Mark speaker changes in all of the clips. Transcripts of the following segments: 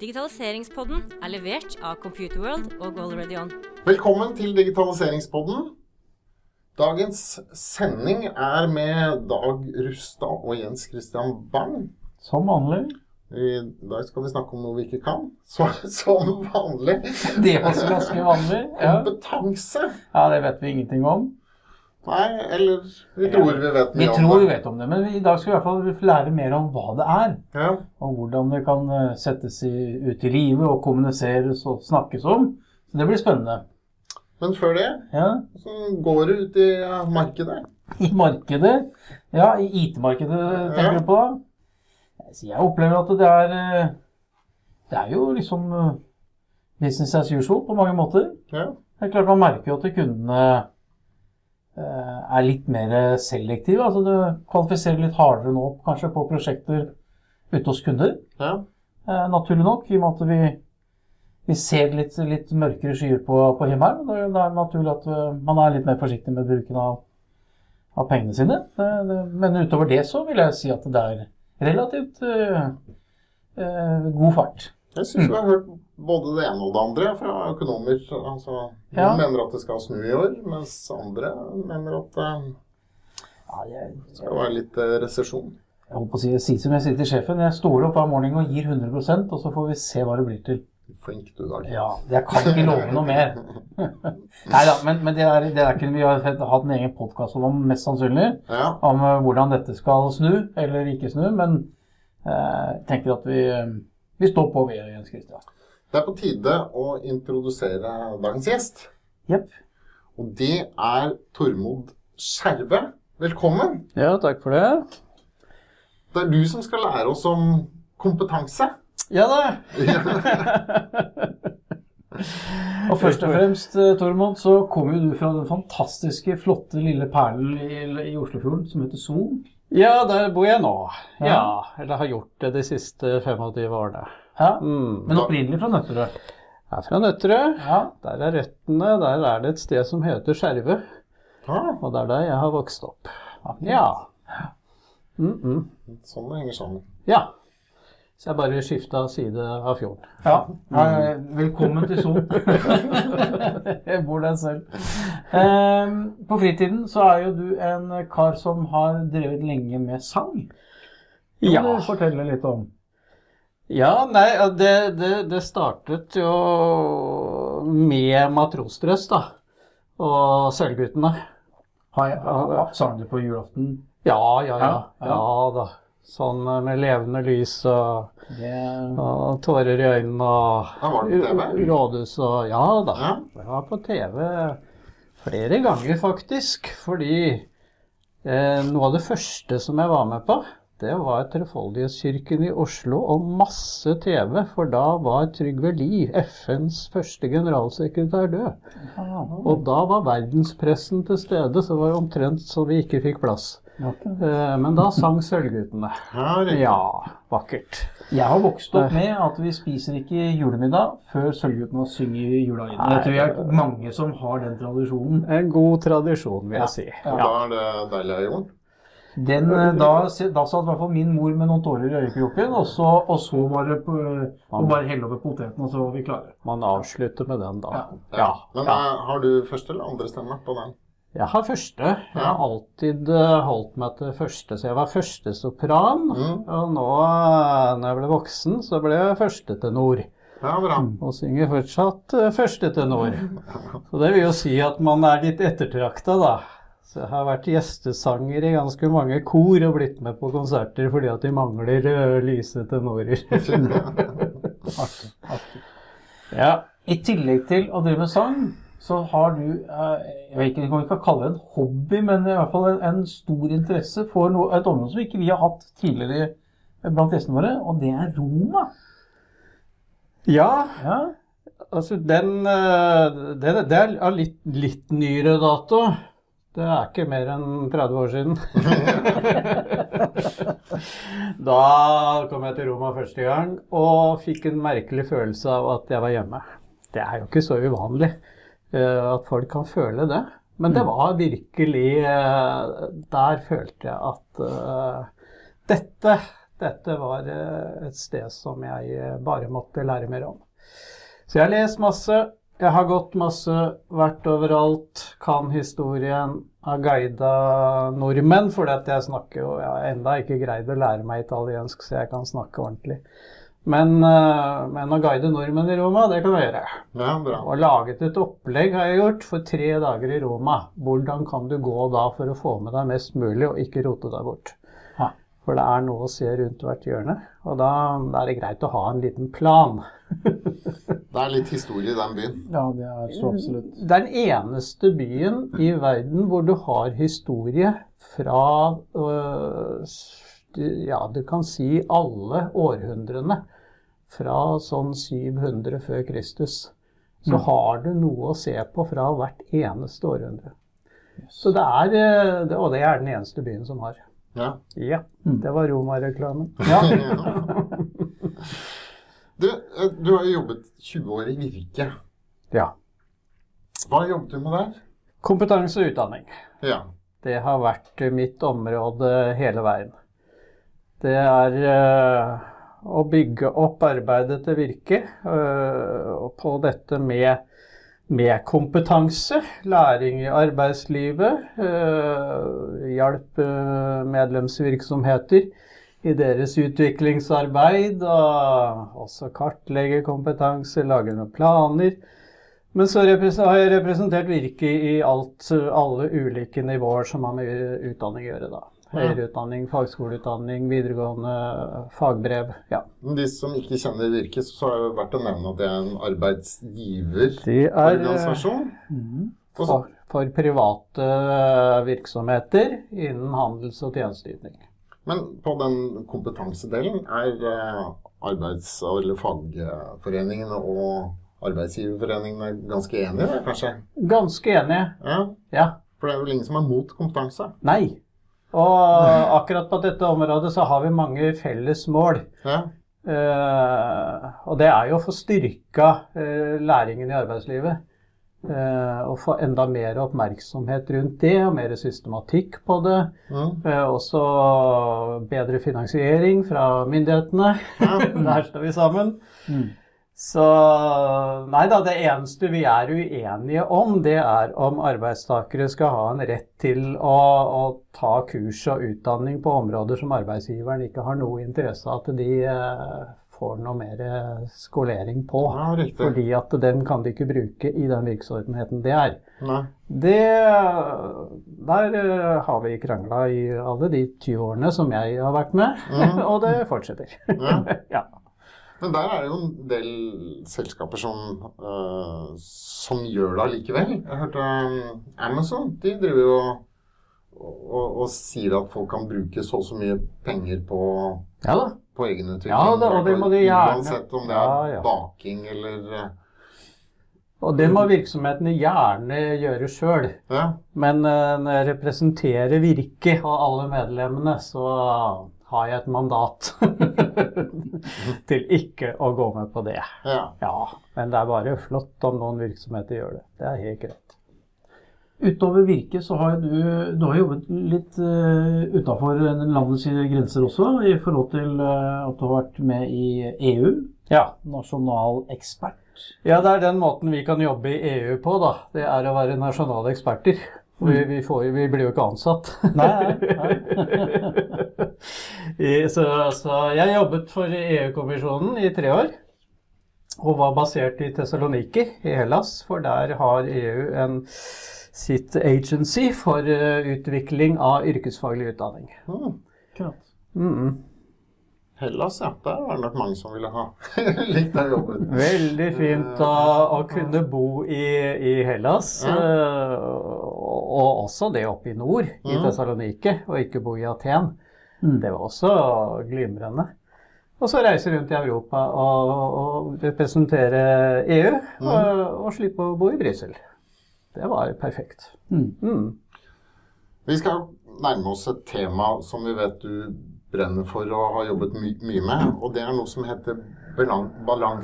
Speaker 1: Digitaliseringspodden er levert av Computerworld og GoalReady
Speaker 2: Velkommen til Digitaliseringspodden. Dagens sending er med Dag Rustad og Jens Christian Bang.
Speaker 3: Som vanlig.
Speaker 2: I dag skal vi snakke om noe vi ikke kan. Så, som vanlig.
Speaker 3: Det er også ganske vanlig. Ja.
Speaker 2: Kompetanse.
Speaker 3: ja, det vet vi ingenting om.
Speaker 2: Nei, eller vi tror vi vet mye
Speaker 3: om
Speaker 2: om
Speaker 3: vi
Speaker 2: tror vi
Speaker 3: vet om det, men i dag skal vi i hvert fall lære mer om hva det er.
Speaker 2: Ja.
Speaker 3: Og hvordan det kan eh, settes ut i livet og kommuniseres og snakkes om. Så det blir spennende.
Speaker 2: Men før det,
Speaker 3: Ja.
Speaker 2: hvordan går det ut i markedet?
Speaker 3: I markedet, ja, i IT-markedet tenker
Speaker 2: Ja.
Speaker 3: du på? da. Jeg opplever at det er eh, Det er jo liksom eh, business as usual på mange måter.
Speaker 2: Ja.
Speaker 3: Det er klart Man merker jo at kundene er litt mer selektive. altså Du kvalifiserer litt hardere nå kanskje på prosjekter ute hos kunder.
Speaker 2: ja.
Speaker 3: Eh, naturlig nok, i og med at vi, vi ser litt, litt mørkere skyer på, på himmelen. Det, det er naturlig at eh, man er litt mer forsiktig med bruken av, av pengene sine. Det, det, men utover det så vil jeg si at det er relativt eh, eh, god fart.
Speaker 2: Jeg syns vi har hørt både det ene og det andre fra økonomer. Altså, Noen
Speaker 3: Ja.
Speaker 2: mener at det skal snu i år, mens andre mener at eh, det skal være litt eh, resesjon.
Speaker 3: jeg holdt på å si, si som jeg sier til sjefen, jeg står opp hver morgen og gir 100% og så får vi se hva det blir til.
Speaker 2: Flink du, Dag.
Speaker 3: Ja, jeg kan ikke love noe mer. Nei da, men, men det, er, det er ikke, vi har hatt en egen podkast om, mest sannsynlig.
Speaker 2: Ja.
Speaker 3: Om eh, hvordan dette skal snu, eller ikke snu. Men eh, jeg tenker at vi, eh, vi står på ved Jens Christian.
Speaker 2: Det er på tide å introdusere dagens gjest.
Speaker 3: Yep.
Speaker 2: Og det er Tormod Skjerve. Velkommen.
Speaker 4: Ja, takk for det.
Speaker 2: Det er du som skal lære oss om kompetanse.
Speaker 4: Ja da.
Speaker 3: Og først og fremst, eh, Tormod, så kommer jo du fra den fantastiske, flotte lille perlen i, i Oslofjorden som heter Son.
Speaker 4: Ja, der bor jeg nå.
Speaker 3: Ja.
Speaker 4: Ja, Eller har gjort det de siste 25 årene.
Speaker 3: Ja,
Speaker 4: Mm.
Speaker 3: Men opprinnelig fra Nøtterøy.
Speaker 4: Jeg er fra Nøtterøy.
Speaker 3: Ja.
Speaker 4: Der er røttene. Der er det et sted som heter Skjerve.
Speaker 2: Ja.
Speaker 4: Og det er der jeg har vokst opp. Ja. Mm -mm.
Speaker 2: sånn det henger sammen.
Speaker 4: Ja. Så jeg bare skifta side av fjorden.
Speaker 3: Ja, velkommen til Son. Jeg bor der selv. Ehm, på fritiden så er jo du en kar som har drevet lenge med sang. Kan
Speaker 4: Ja.
Speaker 3: du fortelle litt om?
Speaker 4: Ja, nei, det, det, det startet jo med Matrosdrøst, da. Og Sølvguttene.
Speaker 3: Sang du på julaften?
Speaker 4: Ja, ja. Ja,
Speaker 3: ja. Ja
Speaker 4: da. Sånn eh, med levende lys og,
Speaker 3: yeah.
Speaker 4: og tårer i øynene og
Speaker 2: Ja, var det på TV?
Speaker 4: rådhus og Ja da.
Speaker 2: Ja.
Speaker 4: Jeg var på TV flere ganger, faktisk. Fordi eh, noe av det første som jeg var med på, det var Trefoldighetskirken i Oslo og masse TV. For da var Trygve Lie, FNs første generalsekretær, død. Og da var verdenspressen til stede, så det var omtrent så vi ikke fikk plass. Eh, Men da sang Sølvguttene.
Speaker 2: Ja,
Speaker 4: vakkert.
Speaker 3: jeg har vokst opp med at vi spiser ikke julemiddag før Sølvguttene synger jula inn. Jeg tror vi er mange som har den tradisjonen.
Speaker 4: En god tradisjon, vil jeg si.
Speaker 2: Og da er det deilig av jorden.
Speaker 3: Den, eh, da, da satt i hvert fall min mor med noen tårer i øyekroken, og så, og så var det på, og bare helle over poteten, og så var vi klare.
Speaker 4: Man avslutter med den, da.
Speaker 3: Ja.
Speaker 4: Ja.
Speaker 2: Men
Speaker 4: ja.
Speaker 2: eh, har du første eller andre stemme på den?
Speaker 4: Jeg har første. Jeg har alltid eh, holdt meg til første, så jeg var førstesopran.
Speaker 2: Mm.
Speaker 4: Og nå, eh, når jeg ble voksen, så ble jeg førstetenor.
Speaker 2: Ja, bra.
Speaker 4: Og synger fortsatt første førstetenor. Så det vil jo si at man er litt ettertrakta, da. Så jeg har vært gjestesanger i ganske mange kor og blitt med på konserter fordi at de mangler eh, lyse tenorer.
Speaker 3: Artig, artig.
Speaker 4: ja.
Speaker 3: I tillegg til å drive sang, så har du eh, Jeg vet ikke, vi kan ikke kalle det en hobby, men i hvert fall en, en stor interesse for noe, et område som ikke vi har hatt tidligere blant gjestene våre, og det er Roma.
Speaker 4: ja,
Speaker 3: Ja,
Speaker 4: Altså, den, eh, det, det er av litt, litt nyere dato. Det er ikke mer enn 30 år siden. da kom jeg til Roma første gang og fikk en merkelig følelse av at jeg var hjemme. Det er jo ikke så uvanlig eh, at folk kan føle det. Men det var virkelig eh, Der følte jeg at uh, dette, dette var eh, et sted som jeg eh, bare måtte lære mer om. Så jeg har lest masse, jeg har gått masse, vært overalt, kan historien, har guida nordmenn, fordi at jeg snakker jo Jeg har enda ikke greid å lære meg italiensk, så jeg kan snakke ordentlig. Men, eh, men å guide nordmenn i Roma, det kan jeg gjøre.
Speaker 2: Ja, bra.
Speaker 4: Og laget et opplegg har jeg gjort for tre dager i Roma. Hvordan kan du gå da for å få med deg mest mulig, og ikke rote deg bort?
Speaker 3: Ja.
Speaker 4: For det er noe å se rundt hvert hjørne, og da, da er det greit å ha en liten plan.
Speaker 2: Det er litt historie i den byen.
Speaker 3: Ja, det er så absolutt.
Speaker 4: Det er den eneste byen i verden hvor du har historie fra øh, Ja, du kan si alle århundrene. Fra sånn 700 før Kristus. Så
Speaker 3: Mm.
Speaker 4: har du noe å se på fra hvert eneste århundre. Så det er, det- Og det er den eneste byen som har.
Speaker 2: Ja.
Speaker 4: Ja,
Speaker 3: Mm.
Speaker 4: det var Roma-reklamen.
Speaker 3: Ja.
Speaker 2: Du, eh, du har jo jobbet 20 år i Virke.
Speaker 4: ja.
Speaker 2: Hva jobbet du med der?
Speaker 4: Kompetanse og utdanning.
Speaker 2: Ja.
Speaker 4: Det har vært mitt område hele veien. Det er eh, å bygge opp arbeidet til Virke eh, på dette med, med kompetanse, læring i arbeidslivet, hjelp hjelpe medlemsvirksomheter i deres utviklingsarbeid, og også kartlegge kompetanse, lage noen planer. Men så har jeg representert Virke i alt, alle ulike nivåer som har med utdanning å gjøre. da. Høyere utdanning, fagskoleutdanning, videregående, fagbrev. Ja.
Speaker 2: Men De som ikke kjenner Virke, så er det verdt å nevne at det er en arbeidsgiverorganisasjon.
Speaker 4: Er eh,
Speaker 3: Mhm.
Speaker 4: For, for private eh, virksomheter innen handels- og tjenesteyting.
Speaker 2: Men på den kompetansedelen er eh, arbeids- eller fagforeningene og arbeidsgiverforeningene ganske enige, kanskje?
Speaker 4: Ganske enige.
Speaker 2: Ja,
Speaker 4: Ja.
Speaker 2: For det er vel ingen som er mot kompetanse?
Speaker 4: Nei. Og akkurat på dette området så har vi mange felles mål.
Speaker 2: Ja.
Speaker 4: Uh, og det er jo å få styrka uh, læringen i arbeidslivet. Uh, og få enda mer oppmerksomhet rundt det, og mer systematikk på det.
Speaker 2: Mm.
Speaker 4: Eh, også bedre finansiering fra myndighetene.
Speaker 2: Ja.
Speaker 4: Der står vi sammen.
Speaker 3: Mm.
Speaker 4: Så nei da, det eneste vi er uenige om, det er om arbeidstakere skal ha en rett til å, å ta kurs og utdanning på områder som arbeidsgiveren ikke har noe interesse av at de eh, får noe mer eh, skolering på.
Speaker 2: ja.
Speaker 4: Fordi at den kan de ikke bruke i den virksomheten det er.
Speaker 2: Nei.
Speaker 4: Det, der eh, har vi krangla i alle de 20 årene som jeg har vært med,
Speaker 2: mm.
Speaker 4: og det fortsetter.
Speaker 2: Ja.
Speaker 4: ja.
Speaker 2: Men der er det jo en del selskaper som, uh, som gjør det allikevel. Jeg hørte um, Amazon. De driver jo og, og, og sier at folk kan bruke så og så mye penger på,
Speaker 4: ja
Speaker 2: på egenutvikling.
Speaker 4: Ja, da, og det må de gjerne.
Speaker 2: Uansett om det er
Speaker 4: Ja, ja.
Speaker 2: baking eller eh,
Speaker 4: Og det må virksomhetene gjerne gjøre sjøl.
Speaker 2: Ja.
Speaker 4: Men uh, når jeg representerer Virke og alle medlemmene, så har jeg et mandat til ikke å gå med på det.
Speaker 2: ja.
Speaker 4: Ja, men det er bare flott om noen virksomheter gjør det. Det er helt greit.
Speaker 3: Utover Virke så har du, du har jobbet litt uh, utafor landets grenser også, i forhold til uh, at du har vært med i EU,
Speaker 4: Ja.
Speaker 3: nasjonal ekspert.
Speaker 4: ja, det er den måten vi kan jobbe i EU på, da. Det er å være nasjonale eksperter. Vi, vi, får, vi blir jo ikke ansatt.
Speaker 3: Nei, nei,
Speaker 4: så, så jeg jobbet for EU-kommisjonen i tre år. Og var basert i Tessaloniki i Hellas, for der har EU en, sitt agency for eh, utvikling av yrkesfaglig utdanning.
Speaker 2: Mm.
Speaker 4: Mm.
Speaker 2: Hellas, ja. Der var det nok mange som ville ha likt den jobben.
Speaker 4: Veldig fint å, å kunne bo i, i Hellas.
Speaker 2: Ja.
Speaker 4: Og, og også det oppe i nord, i
Speaker 2: Mm.
Speaker 4: Tessaloniki, og ikke bo i Aten.
Speaker 3: Mm.
Speaker 4: Det var også glimrende. Og så reise rundt i Europa og, og representere EU, og, og slippe å bo i Brussel. Det var perfekt.
Speaker 3: Mm.
Speaker 4: Mm.
Speaker 2: Vi skal nærme oss et tema som vi vet du brenner for og har jobbet my mye med. Og det er noe som heter balan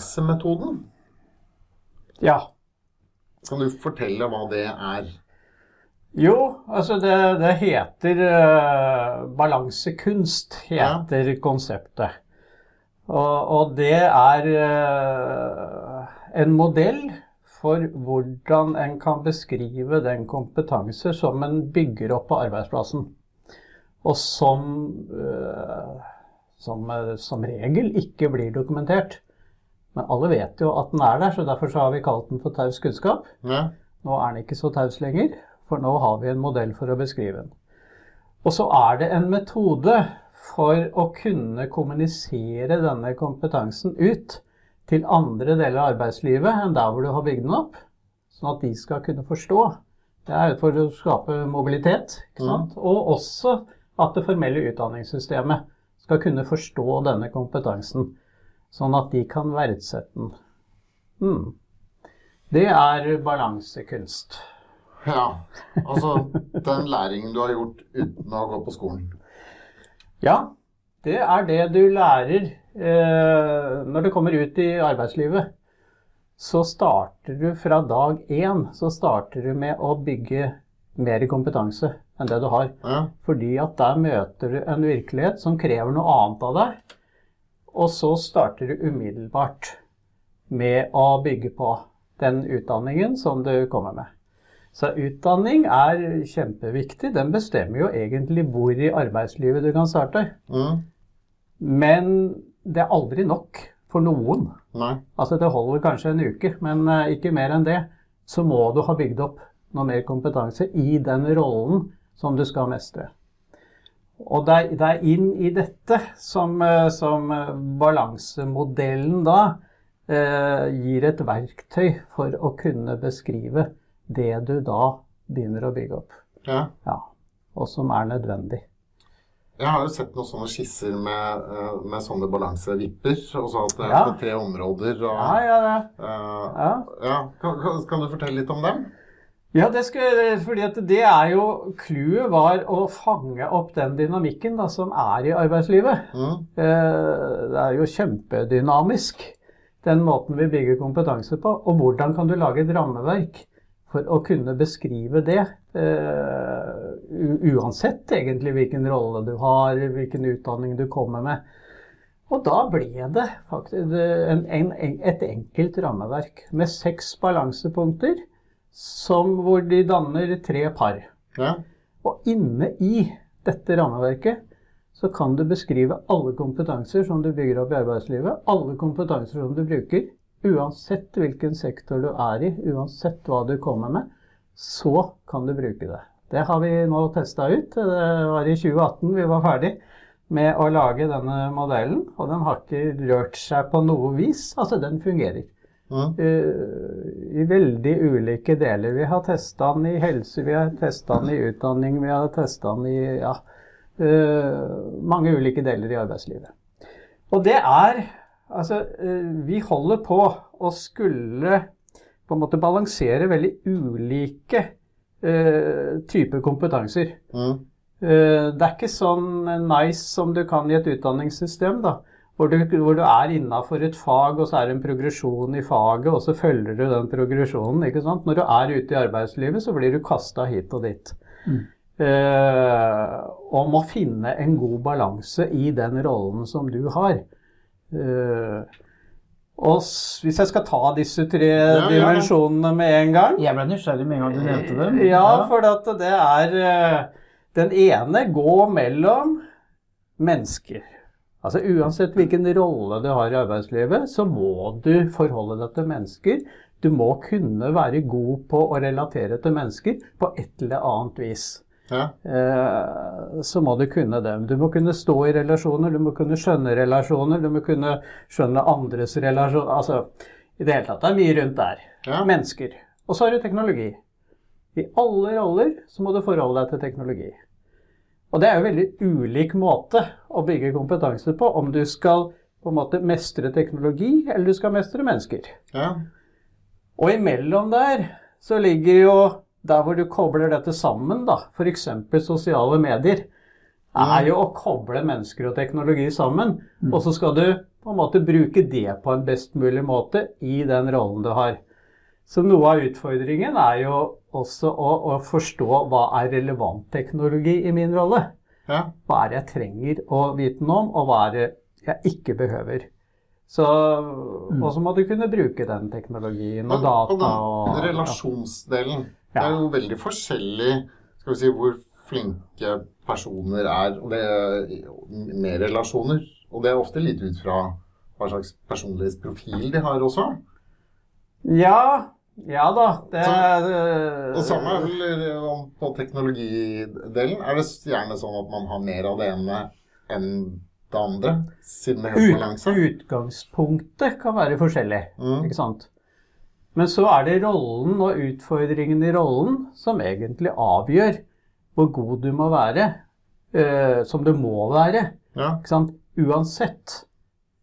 Speaker 4: Jo, altså det, det heter uh, Balansekunst, heter konseptet. Og, og det er uh, en modell for hvordan en kan beskrive den kompetanse som en bygger opp på arbeidsplassen. Og som, uh, som, som regel ikke blir dokumentert. Men alle vet jo at den er der, så derfor så har vi kalt den for taus kunnskap.
Speaker 2: Ja.
Speaker 4: Nå er den ikke så taus lenger, for nå har vi en modell for å beskrive den. Og så er det en metode for å kunne kommunisere denne kompetansen ut til andre deler av arbeidslivet enn der hvor du har bygd den opp, sånn at de skal kunne forstå. Det er for å skape mobilitet, ikke sant? og også at det formelle utdanningssystemet skal kunne forstå denne kompetansen, sånn at de kan verdsette den. Mm. Det er balansekunst.
Speaker 2: Ja. Altså den læringen du har gjort uten å gå på skolen.
Speaker 4: Ja, det er det du lærer eh, når du kommer ut i arbeidslivet. Så starter du fra dag én så starter du med å bygge mer kompetanse enn det du har.
Speaker 2: Ja.
Speaker 4: Fordi at der møter du en virkelighet som krever noe annet av deg. Og så starter du umiddelbart med å bygge på den utdanningen som du kommer med. Så utdanning er kjempeviktig. Den bestemmer jo egentlig hvor i arbeidslivet du kan starte.
Speaker 2: Mm.
Speaker 4: Men det er aldri nok for noen.
Speaker 2: Nei.
Speaker 4: Altså det holder kanskje en uke, men eh, ikke mer enn det. Så må du ha bygd opp noe mer kompetanse i den rollen som du skal mestre. Og det er, det er inn i dette som, eh, som eh, balansemodellen da eh, gir et verktøy for å kunne beskrive det du da begynner å bygge opp.
Speaker 2: Ja.
Speaker 4: Ja, og som er nødvendig.
Speaker 2: Jeg har jo sett noen sånne skisser med, eh, med sånne balansevipper. Og så at det er
Speaker 4: Ja.
Speaker 2: på tre områder. Og,
Speaker 4: Ja, ja, ja.
Speaker 2: Uh,
Speaker 4: ja.
Speaker 2: Kan, kan, du fortelle litt om dem?
Speaker 4: Ja, det skal, fordi at det er jo Clouet var å fange opp den dynamikken da, som er i arbeidslivet.
Speaker 2: Mm.
Speaker 4: Eh, Det er jo kjempedynamisk, den måten vi bygger kompetanse på. Og hvordan kan du lage et rammeverk for å kunne beskrive det? eh, Uansett egentlig hvilken rolle du har, hvilken utdanning du kommer med. Og da ble det faktisk en, en, et enkelt rammeverk med seks balansepunkter som, hvor de danner tre par.
Speaker 2: Ja.
Speaker 4: Og inne i dette rammeverket så kan du beskrive alle kompetanser som du bygger opp i arbeidslivet, alle kompetanser som du bruker, uansett hvilken sektor du er i, uansett hva du kommer med, så kan du bruke det. Det har vi nå testa ut. Det var i 2018 vi var ferdig med å lage denne modellen, og den har ikke rørt seg på noe vis. Altså, den fungerer.
Speaker 2: Mm.
Speaker 4: Eh, I veldig ulike deler. Vi har testa den i helse, vi har testa den i utdanning, vi har testa den i ja, eh, mange ulike deler i arbeidslivet. Og det er Altså, eh, vi holder på å skulle på en måte balansere veldig ulike uh, typer kompetanser.
Speaker 2: Mm.
Speaker 4: Uh, Det er ikke sånn nice som du kan i et utdanningssystem, da. Hvor du, hvor du er innafor et fag, og så er det en progresjon i faget, og så følger du den progresjonen. ikke sant? Når du er ute i arbeidslivet, så blir du kasta hit og dit. Eh, og må finne en god balanse i den rollen som du har. Eh, og hvis jeg skal ta disse tre
Speaker 2: ja.
Speaker 4: dimensjonene med en gang
Speaker 3: Jeg ble nysgjerrig med en gang du nevnte dem.
Speaker 4: ja, for at det er eh, Den ene går mellom mennesker. Altså Uansett hvilken rolle du har i arbeidslivet, så må du forholde deg til mennesker. Du må kunne være god på å relatere til mennesker på et eller annet vis.
Speaker 2: Ja.
Speaker 4: Eh, så må du kunne dem. Du må kunne stå i relasjoner, du må kunne skjønne relasjoner, du må kunne skjønne andres relasjoner. Altså, i det hele tatt. Det er mye rundt der.
Speaker 2: Ja.
Speaker 4: Mennesker. Og så har du teknologi. I alle roller så må du forholde deg til teknologi. Og det er jo veldig ulik måte å bygge kompetanse på, om du skal på en måte mestre teknologi, eller du skal mestre mennesker.
Speaker 2: Ja.
Speaker 4: Og imellom der så ligger jo der hvor du kobler dette sammen, da, f.eks. sosiale medier, er jo å koble mennesker og teknologi sammen. Og så skal du på en måte bruke det på en best mulig måte i den rollen du har. Så noe av utfordringen er jo også å, å forstå hva er relevant teknologi i min rolle.
Speaker 2: Ja.
Speaker 4: Hva er det jeg trenger å vite noe om, og hva er det jeg ikke behøver. Så, Og så må du kunne bruke den teknologien og data
Speaker 2: Og,
Speaker 4: og
Speaker 2: den relasjonsdelen, det er jo veldig forskjellig skal vi si, hvor flinke personer er og det er med relasjoner. Og det er ofte litt ut fra hva slags personlighetsprofil de har også.
Speaker 4: Ja, ja da. Det er øh,
Speaker 2: Og samme er vel eh, på teknologidelen. Er det gjerne sånn at man har mer av det ene enn det andre, siden det er
Speaker 4: ut,
Speaker 2: balanse?
Speaker 4: Utgangspunktet kan være forskjellig,
Speaker 2: Mm.
Speaker 4: ikke sant? Men så er det rollen og utfordringen i rollen som egentlig avgjør hvor god du må være, Uh, som du må være.
Speaker 2: Ja.
Speaker 4: Uansett.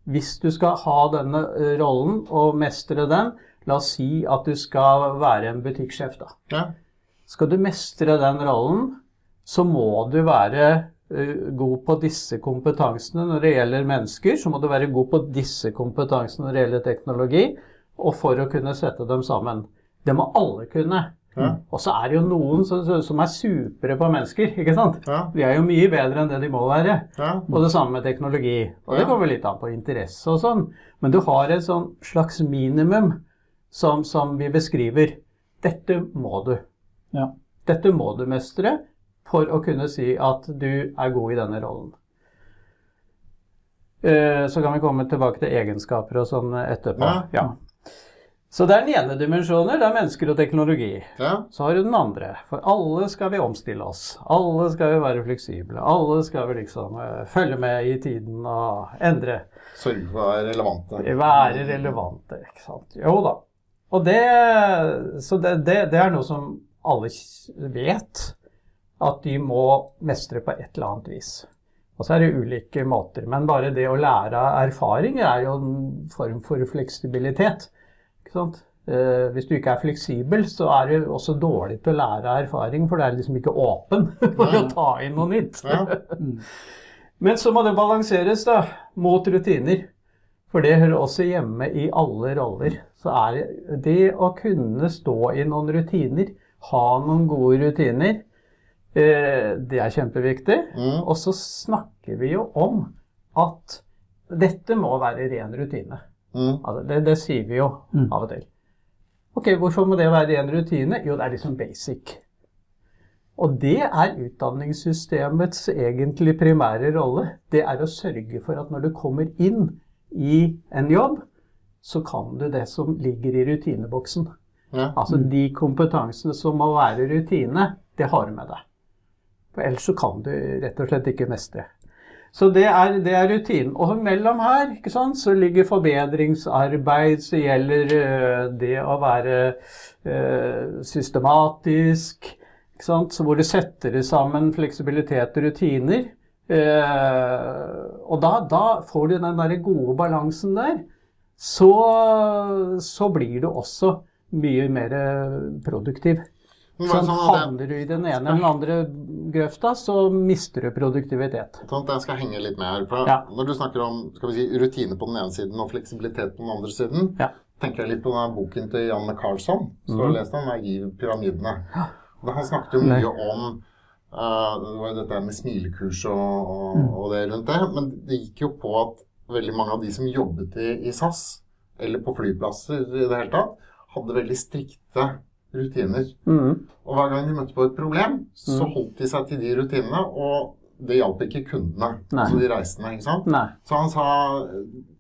Speaker 4: Hvis du skal ha denne rollen og mestre den, la oss si at du skal være en butikksjef, da.
Speaker 2: ja.
Speaker 4: Skal du mestre den rollen, så må du være god på disse kompetansene når det gjelder mennesker. Så må du være god på disse kompetansene når det gjelder teknologi, og for å kunne sette dem sammen. Det må alle kunne.
Speaker 2: Ja.
Speaker 4: Og så er det jo noen som, som er supre på mennesker, ikke sant?
Speaker 2: Ja.
Speaker 4: De er jo mye bedre enn det de må være.
Speaker 2: ja.
Speaker 4: Og det samme med teknologi. Og det kommer litt an på interesse og sånn. Men du har et sånn slags minimum som, som vi beskriver. Dette må du.
Speaker 3: Ja.
Speaker 4: Dette må du mestre for å kunne si at du er god i denne rollen. Eh, Så kan vi komme tilbake til egenskaper og sånn etterpå.
Speaker 2: Ja.
Speaker 4: Så det er den ene dimensjonen. Det er mennesker og teknologi.
Speaker 2: ja.
Speaker 4: Så har du den andre. For alle skal vi omstille oss. Alle skal vi være fleksible. Alle skal vi liksom uh, følge med i tiden og endre.
Speaker 2: Sørge for å være relevante.
Speaker 4: Være relevante, ikke sant. Jo da. Og det Så det, det, det er noe som alle vet. At de må mestre på et eller annet vis. Og så er det ulike måter. Men bare det å lære av erfaring er jo en form for fleksibilitet. Eh, hvis du ikke er fleksibel, så er du også dårlig til å lære av erfaring, for det er liksom ikke åpen for å ta inn noe nytt.
Speaker 2: Ja.
Speaker 4: Men så må det balanseres da, mot rutiner. For det hører også hjemme i alle roller. Så er det, det å kunne stå i noen rutiner, ha noen gode rutiner, eh, det er kjempeviktig.
Speaker 2: Mm.
Speaker 4: Og så snakker vi jo om at dette må være ren rutine.
Speaker 2: Mm.
Speaker 4: Altså, det, det sier vi jo
Speaker 3: Mm.
Speaker 4: av og til. Ok, hvorfor må det være en rutine? Jo, det er liksom basic. Og det er utdanningssystemets egentlig primære rolle. Det er å sørge for at når du kommer inn i en jobb, så kan du det som ligger i rutineboksen.
Speaker 2: Ja.
Speaker 4: Altså de kompetansene som må være rutine, det har du med deg. For ellers så kan du rett og slett ikke mestre. Så det er, det er rutinen. Og mellom her ikke sant, så ligger forbedringsarbeid, så gjelder øh, det å være øh, systematisk, ikke sant, så hvor du setter sammen fleksibilitet og rutiner. Eh, og da, da får du den der gode balansen der. Så, så blir du også mye mer produktiv.
Speaker 2: Sånn
Speaker 4: havner du i den ene eller den andre grøfta, så mister du produktivitet.
Speaker 2: sånn jeg skal henge litt med her. For
Speaker 4: Ja.
Speaker 2: Når du snakker om si, rutine på den ene siden og fleksibilitet på den andre siden,
Speaker 4: Ja.
Speaker 2: tenker jeg litt på denne boken til Janne Carlsson. Så du lest den, Naiv-pyramidene. Ja. Han snakket jo mye om uh, det var jo dette med smilekurs og, og,
Speaker 4: Mm.
Speaker 2: og det rundt det. Men det gikk jo på at veldig mange av de som jobbet i, i SAS, eller på flyplasser i det hele tatt, hadde veldig strikte rutiner.
Speaker 4: Mm.
Speaker 2: Og hver gang de møtte på et problem, så
Speaker 4: Mm.
Speaker 2: holdt de seg til de rutinene, og det hjalp ikke kundene,
Speaker 4: Nei.
Speaker 2: altså de reisende. ikke sant?
Speaker 4: Nei.
Speaker 2: Så han sa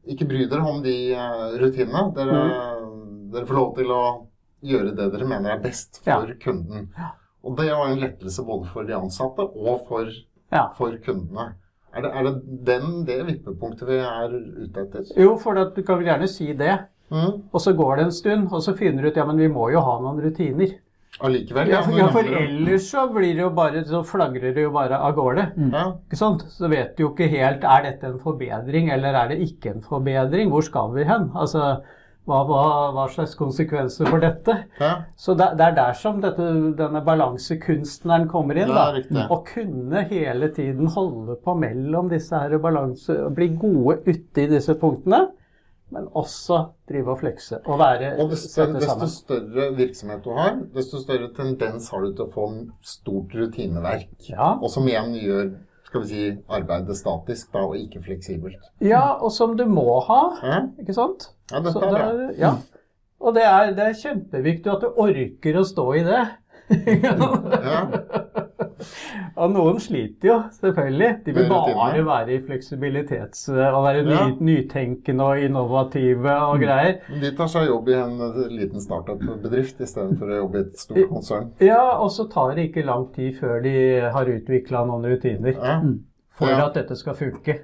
Speaker 2: ikke bry dere om de eh, rutinene. Dere, dere får lov til å gjøre det dere mener er best for kunden. Og det var en lettelse både for de ansatte og for,
Speaker 4: Ja.
Speaker 2: for kundene. Er det, er det den, det vippepunktet vi er ute etter?
Speaker 4: Jo, for det, du kan vel gjerne si det.
Speaker 2: Mm.
Speaker 4: Og så går det en stund, og så finner du ut ja, men vi må jo ha noen rutiner.
Speaker 2: Allikevel?
Speaker 4: Ja, ja, for ellers så blir det jo bare, så flagrer det jo bare av gårde.
Speaker 2: Mm.
Speaker 4: Ikke sant? Så vet du jo ikke helt er dette en forbedring eller er det ikke en forbedring. Hvor skal vi hen? Altså, hva, hva, hva slags konsekvenser for dette?
Speaker 2: ja.
Speaker 4: Så det, det er der som dette, denne balansekunstneren kommer inn. Da. Å kunne hele tiden holde på mellom disse her balanse, bli gode ute i disse punktene. Men også drive og flekse og være
Speaker 2: Og desto, desto større virksomhet du har, desto større tendens har du til å få stort rutineverk.
Speaker 4: Ja.
Speaker 2: Og som igjen gjør skal vi si, arbeidet statisk da, og ikke fleksibelt.
Speaker 4: ja, og som du må ha,
Speaker 2: Ja,
Speaker 4: ikke sant?
Speaker 2: ja dette
Speaker 4: Så
Speaker 2: er
Speaker 4: det ja. Og det er, det er kjempeviktig at du orker å stå i det.
Speaker 2: Ja.
Speaker 4: Og noen sliter jo, selvfølgelig. De vil bare være i fleksibilitets... Og være
Speaker 2: Ja.
Speaker 4: nytenkende og innovative og greier.
Speaker 2: De tar seg jobb i en eh, liten startup-bedrift istedenfor å jobbe i et stort konsern.
Speaker 4: Ja, og så tar det ikke lang tid før de har utvikla noen rutiner
Speaker 2: Ja.
Speaker 4: for
Speaker 2: Ja.
Speaker 4: at dette skal funke.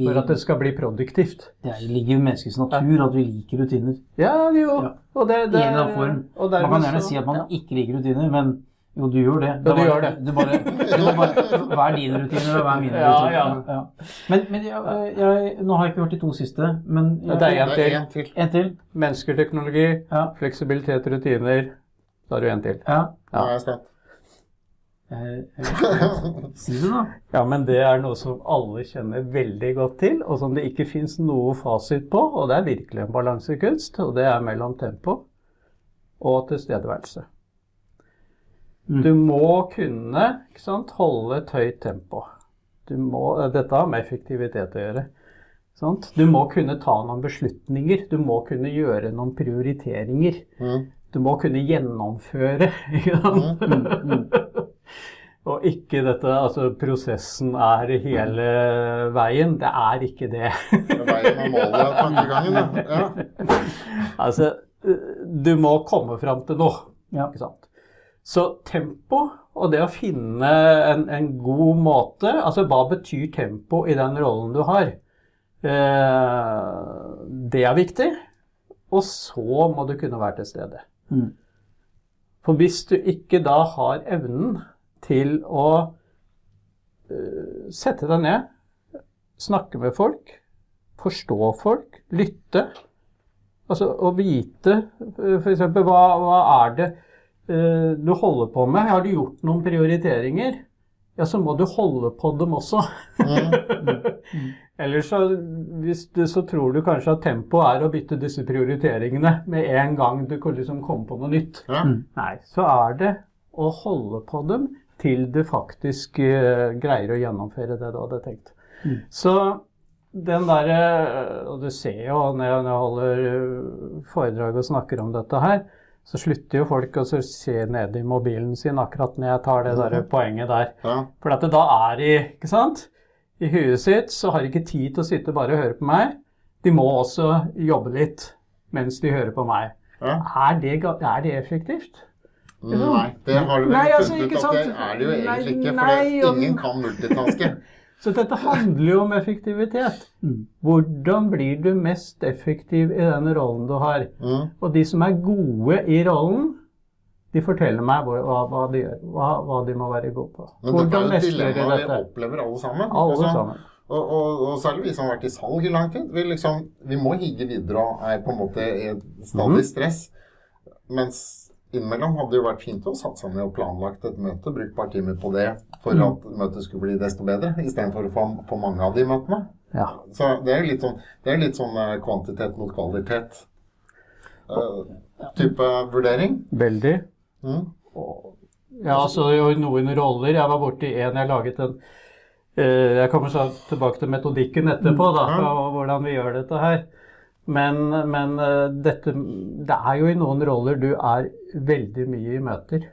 Speaker 4: For at det skal bli produktivt.
Speaker 3: det er- ligger jo i menneskets natur at vi liker rutiner.
Speaker 4: Ja, jo.
Speaker 3: Ja.
Speaker 4: Og det, det,
Speaker 3: en eller annen form.
Speaker 4: og
Speaker 3: Man kan gjerne
Speaker 4: så-
Speaker 3: si at man
Speaker 4: ja.
Speaker 3: ikke liker rutiner, men jo, du gjør det.
Speaker 4: Ja, du gjør det.
Speaker 3: det bare, bare, hva er dine rutiner, og hva er mine
Speaker 4: Ja,
Speaker 3: rutiner?
Speaker 4: ja.
Speaker 3: Men, men jeg, jeg, nå har jeg ikke hørt de to siste, men jeg,
Speaker 4: Det er en til.
Speaker 2: en til.
Speaker 3: en til.
Speaker 4: Mennesker, teknologi,
Speaker 3: Ja.
Speaker 4: fleksibilitet, rutiner. Da har du en til.
Speaker 3: ja.
Speaker 2: Ja. Ja. Jeg,
Speaker 3: jeg, si det, da.
Speaker 4: Ja, men det er noe som alle kjenner veldig godt til, og som det ikke fins noe fasit på. Og det er virkelig en balansekunst, og det er mellom tempo og tilstedeværelse.
Speaker 3: Mm.
Speaker 4: Du må kunne ikke sant, holde et høyt tempo. Du må, dette har med effektivitet å gjøre. Sant? Du må kunne ta noen beslutninger. Du må kunne gjøre noen prioriteringer.
Speaker 2: Mm.
Speaker 4: Du må kunne gjennomføre. Ikke sant?
Speaker 3: Mm,
Speaker 4: Og ikke dette Altså, prosessen er hele veien. Det er ikke det.
Speaker 2: Det er Veien og målet av tankegangen, da. Ja.
Speaker 4: altså, du må komme fram til noe.
Speaker 3: Ja.
Speaker 4: Ikke sant? Så tempo og det å finne en, en god måte Altså, hva betyr tempo i den rollen du har? Eh, det er viktig. Og så må du kunne være til stede.
Speaker 3: Mm.
Speaker 4: For hvis du ikke da har evnen til å eh, sette deg ned, snakke med folk, forstå folk, lytte Altså å vite f.eks. Hva, hva er det eh, du holder på med? Har du gjort noen prioriteringer? Ja, så må du holde på dem også.
Speaker 2: Mm.
Speaker 4: Ellers så, hvis du, så tror du kanskje at tempoet er å bytte disse prioriteringene med en gang du liksom komme på noe nytt.
Speaker 2: Ja.
Speaker 4: Nei, så er det å holde på dem til du faktisk uh, greier å gjennomføre det du hadde tenkt.
Speaker 3: Mm.
Speaker 4: Så den derre Og du ser jo når jeg, når jeg holder eh, foredrag og snakker om dette her, så slutter jo folk å se ned i mobilen sin akkurat når jeg tar det der poenget der.
Speaker 2: Ja.
Speaker 4: For at det da er de ikke sant? I huet sitt så har de ikke tid til å sitte bare og høre på meg. De må også jobbe litt mens de hører på meg.
Speaker 2: Ja.
Speaker 4: Er det, er det effektivt?
Speaker 2: Nei, det har du vel
Speaker 4: altså,
Speaker 2: funnet ut at det er det jo egentlig ikke. For
Speaker 4: nei,
Speaker 2: ingen kan multitaske.
Speaker 4: Så dette handler jo om effektivitet.
Speaker 3: Mm.
Speaker 4: Hvordan blir du mest effektiv i den rollen du har?
Speaker 2: Mm.
Speaker 4: Og de som er gode i rollen, de forteller meg hva, hva de gjør, hva, hva de må være gode på.
Speaker 2: Men dette
Speaker 4: Hvordan
Speaker 2: er
Speaker 4: mestrer de
Speaker 2: dilemma vi opplever alle sammen.
Speaker 4: Alle
Speaker 2: Altså,
Speaker 4: sammen.
Speaker 2: Og, og, og særlig vi som har vært i salg i lang tid. Vi, liksom, vi må higge videre og er på en måte i stadig
Speaker 4: Mhm.
Speaker 2: stress. Mens innimellom hadde det jo vært fint å satt seg ned og planlagt et møte, brukt et par timer på det for
Speaker 4: Mhm.
Speaker 2: at møtet skulle bli desto bedre, istedenfor å få få mange av de møtene.
Speaker 4: Ja.
Speaker 2: Så det er litt sånn, det er litt sånn eh, kvantitet mot kvalitet. Uh, type vurdering.
Speaker 4: Veldig.
Speaker 2: Mm.
Speaker 4: Ja, altså noen roller. Jeg var borti en jeg laget en uh, Jeg kommer så tilbake til metodikken etterpå, da, og hvordan vi gjør dette her. Men, men eh, dette Det er jo i noen roller du er veldig mye i møter.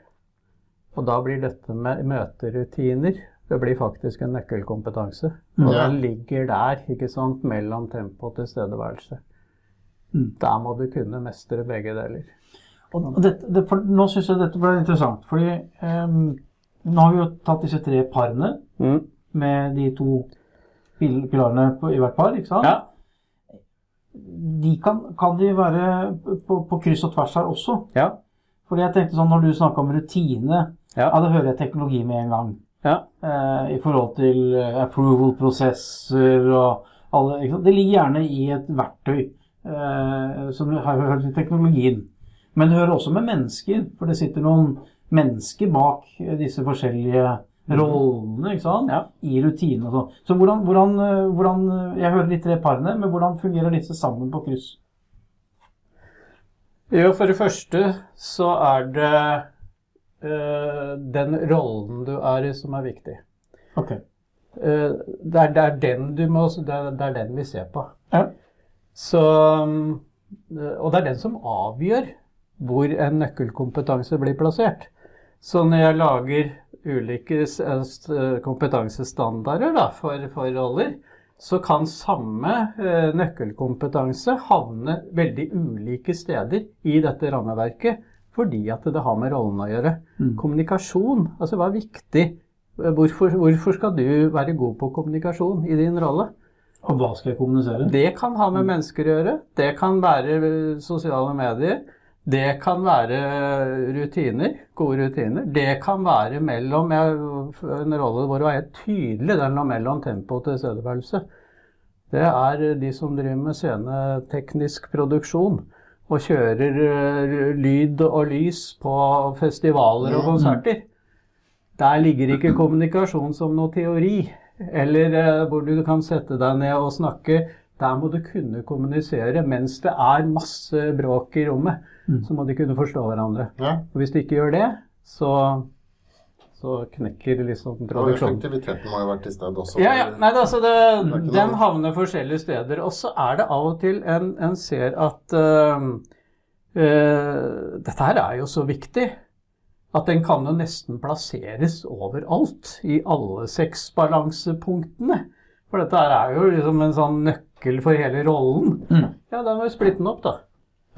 Speaker 4: Og da blir dette med møterutiner det blir faktisk en nøkkelkompetanse. Og
Speaker 2: Ja.
Speaker 4: den ligger der, ikke sant, mellom tempo og tilstedeværelse.
Speaker 3: Mm.
Speaker 4: Der må du kunne mestre begge deler.
Speaker 3: Og dette, det, for, nå syns jeg dette ble interessant, fordi ehm, nå har vi jo tatt disse tre parene
Speaker 4: Mm.
Speaker 3: med de to pil pilarene på, i hvert par, ikke sant?
Speaker 4: Ja.
Speaker 3: De kan, kan de være på, på kryss og tvers her også?
Speaker 4: Ja.
Speaker 3: Fordi jeg tenkte sånn, Når du snakker om rutine,
Speaker 4: Ja.
Speaker 3: ja, da hører jeg teknologi med en gang.
Speaker 4: Ja.
Speaker 3: Eh, I forhold til eh, approval-prosesser og alle? Det ligger gjerne i et verktøy eh, som har hørt til teknologien. Men det hører også med mennesker, for det sitter noen mennesker bak disse forskjellige rollene ikke sant?
Speaker 4: Ja.
Speaker 3: i rutinene og sånn. Så hvordan, hvordan, eh, hvordan Jeg hører de tre parene, men hvordan fungerer disse sammen på kryss?
Speaker 4: Jo, for det første så er det øh, den rollen du er i som er viktig.
Speaker 3: Ok.
Speaker 4: Eh, det, er, det, er den du må, det, er, det er den vi ser på.
Speaker 3: Ja.
Speaker 4: Så, og det er den som avgjør hvor en nøkkelkompetanse blir plassert. Så når jeg lager ulike eh, kompetansestandarder da, for, for roller, så kan samme eh, nøkkelkompetanse havne veldig ulike steder i dette rammeverket, fordi at det har med rollen å gjøre.
Speaker 3: Mm.
Speaker 4: Kommunikasjon, altså hva er viktig? Hvorfor, hvorfor skal du være god på kommunikasjon i din rolle?
Speaker 3: Og hva skal jeg kommunisere?
Speaker 4: Det kan ha med mennesker å gjøre. Det kan være eh, sosiale medier. Det kan være rutiner, gode rutiner. Det kan være mellom jeg, en rolle hvor det var helt tydelig den lå mellom tempo og tilstedeværelse. Det er de som driver med sceneteknisk produksjon og kjører eh, lyd og lys på festivaler og konserter. Der ligger ikke kommunikasjon som noe teori, eller eh, hvor du kan sette deg ned og snakke. Der må du kunne kommunisere mens det er masse bråk i rommet.
Speaker 3: Mm.
Speaker 4: Så må de kunne forstå hverandre.
Speaker 2: Ja.
Speaker 4: Og hvis de ikke gjør det, så, så knekker liksom
Speaker 2: Og
Speaker 4: produksjonen.
Speaker 2: effektiviteten må jo være til stede også.
Speaker 4: Ja, ja. Nei, det, altså det,
Speaker 2: det
Speaker 4: den havner forskjellige steder. Og så er det av og til en, en ser at uh, uh, dette her er jo så viktig at den kan jo nesten plasseres overalt. I alle seks balansepunktene. For dette her er jo liksom en sånn nøkkel for hele rollen.
Speaker 3: Mm.
Speaker 4: Ja, da må vi splitte den opp, da.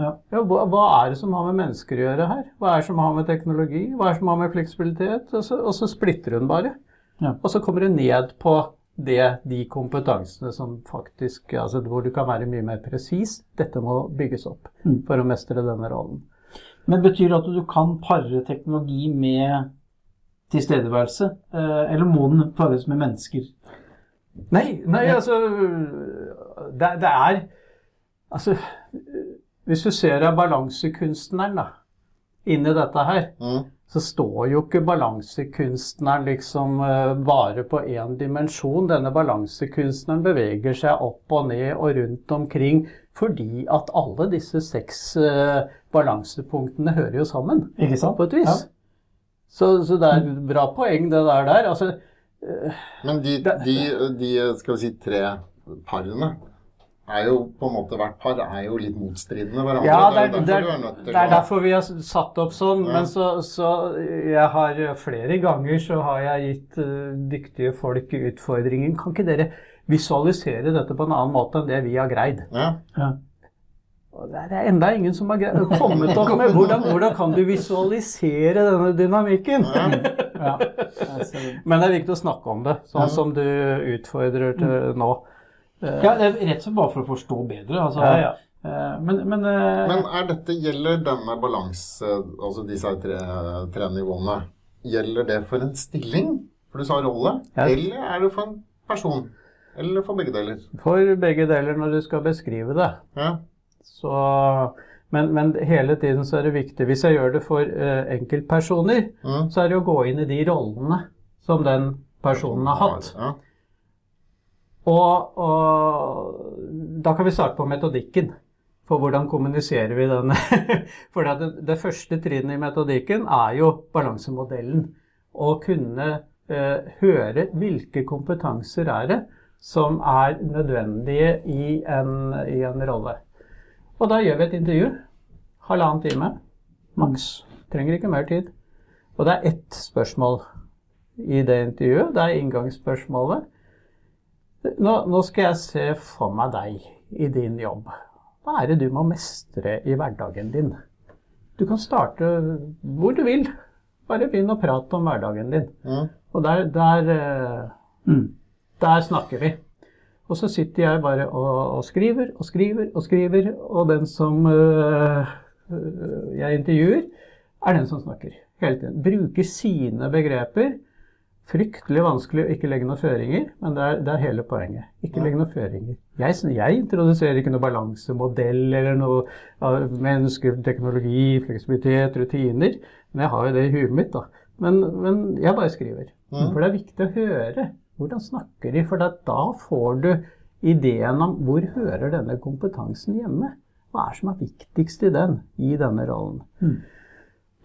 Speaker 3: Ja.
Speaker 4: Ja, hva, hva er det som har med mennesker å gjøre her? Hva er det som har med teknologi? Hva er det som har med fleksibilitet? Og så, og så splitter hun bare.
Speaker 3: Ja.
Speaker 4: Og så kommer hun ned på det, de kompetansene som faktisk altså Hvor du kan være mye mer presis. Dette må bygges opp
Speaker 3: Mm.
Speaker 4: for å mestre denne rollen.
Speaker 3: Men betyr det at du kan pare teknologi med tilstedeværelse? Eh, Eller må den pares med mennesker?
Speaker 4: Nei, nei altså det, det er Altså Hvis du ser av balansekunstneren da, inni dette her,
Speaker 2: Mm.
Speaker 4: så står jo ikke balansekunstneren liksom eh, bare på én dimensjon. Denne balansekunstneren beveger seg opp og ned og rundt omkring fordi at alle disse seks eh, balansepunktene hører jo sammen,
Speaker 3: Ikke sant?
Speaker 4: på et vis.
Speaker 3: Ja.
Speaker 4: Så, så det er et bra poeng, det der. der. Altså,
Speaker 2: Men de,
Speaker 4: Det-
Speaker 2: de, de skal vi si, tre parene er jo på en måte Hvert par er jo litt motstridende hverandre.
Speaker 4: Ja, det er, det, er,
Speaker 2: derfor du er
Speaker 4: det er derfor vi har satt opp sånn.
Speaker 2: Ja.
Speaker 4: Men så, så jeg har flere ganger så har jeg gitt uh, dyktige folk utfordringen. Kan ikke dere visualisere dette på en annen måte enn det vi har greid?
Speaker 2: Ja.
Speaker 3: Ja.
Speaker 4: Det er- enda ingen som har kommet opp med hvordan, hvordan kan du visualisere denne dynamikken?
Speaker 3: Ja.
Speaker 4: Men det er viktig å snakke om det, sånn
Speaker 2: Ja.
Speaker 4: som du utfordrer til nå. Eh,
Speaker 3: ja, det er rett og slett bare for å forstå bedre. Altså,
Speaker 4: Ja, ja.
Speaker 3: eh, Men, men, eh,
Speaker 2: Men er dette, gjelder denne balanse, altså disse tre, tre nivåene, gjelder det for en stilling? For du sa rolle.
Speaker 4: Ja.
Speaker 2: Eller er det for en person? Eller for begge deler?
Speaker 4: For begge deler når du skal beskrive det.
Speaker 2: Ja.
Speaker 4: Så, men, men hele tiden så er det viktig, hvis jeg gjør det for uh, enkeltpersoner,
Speaker 2: Mm.
Speaker 4: så er det å gå inn i de rollene som den personen har hatt.
Speaker 2: Ja.
Speaker 4: Og, og da kan vi starte på metodikken. For hvordan kommuniserer vi denne? For det, det første trinnet i metodikken er jo balansemodellen. Å kunne eh, høre hvilke kompetanser er det som er nødvendige i en, i en rolle. Og da gjør vi et intervju. Halvannen time maks. Trenger ikke mer tid. Og det er ett spørsmål i det intervjuet. Det er inngangsspørsmålet. Nå, nå skal jeg se for meg deg i din jobb. Hva er det du må mestre i hverdagen din? Du kan starte hvor du vil. Bare begynn å prate om hverdagen din.
Speaker 2: Mm.
Speaker 4: Og der, der, eh,
Speaker 3: mm.
Speaker 4: der snakker vi. Og så sitter jeg bare og, og skriver og skriver og skriver, og den som øh, øh, jeg intervjuer, er den som snakker hele tiden. Bruker sine begreper. Fryktelig vanskelig å ikke legge noen føringer, men det er, det er hele poenget. Ikke legge noen føringer. Jeg, jeg introduserer ikke noen balansemodell eller noe av mennesker, teknologi, fleksibilitet, rutiner. Men jeg har jo det i huet mitt, da. Men, men jeg bare skriver.
Speaker 2: Mm.
Speaker 4: For det er viktig å høre. Hvordan snakker de? For da, får du ideen om hvor hører denne kompetansen hjemme? Hva er det som er viktigst i den, i denne rollen?
Speaker 3: Mm.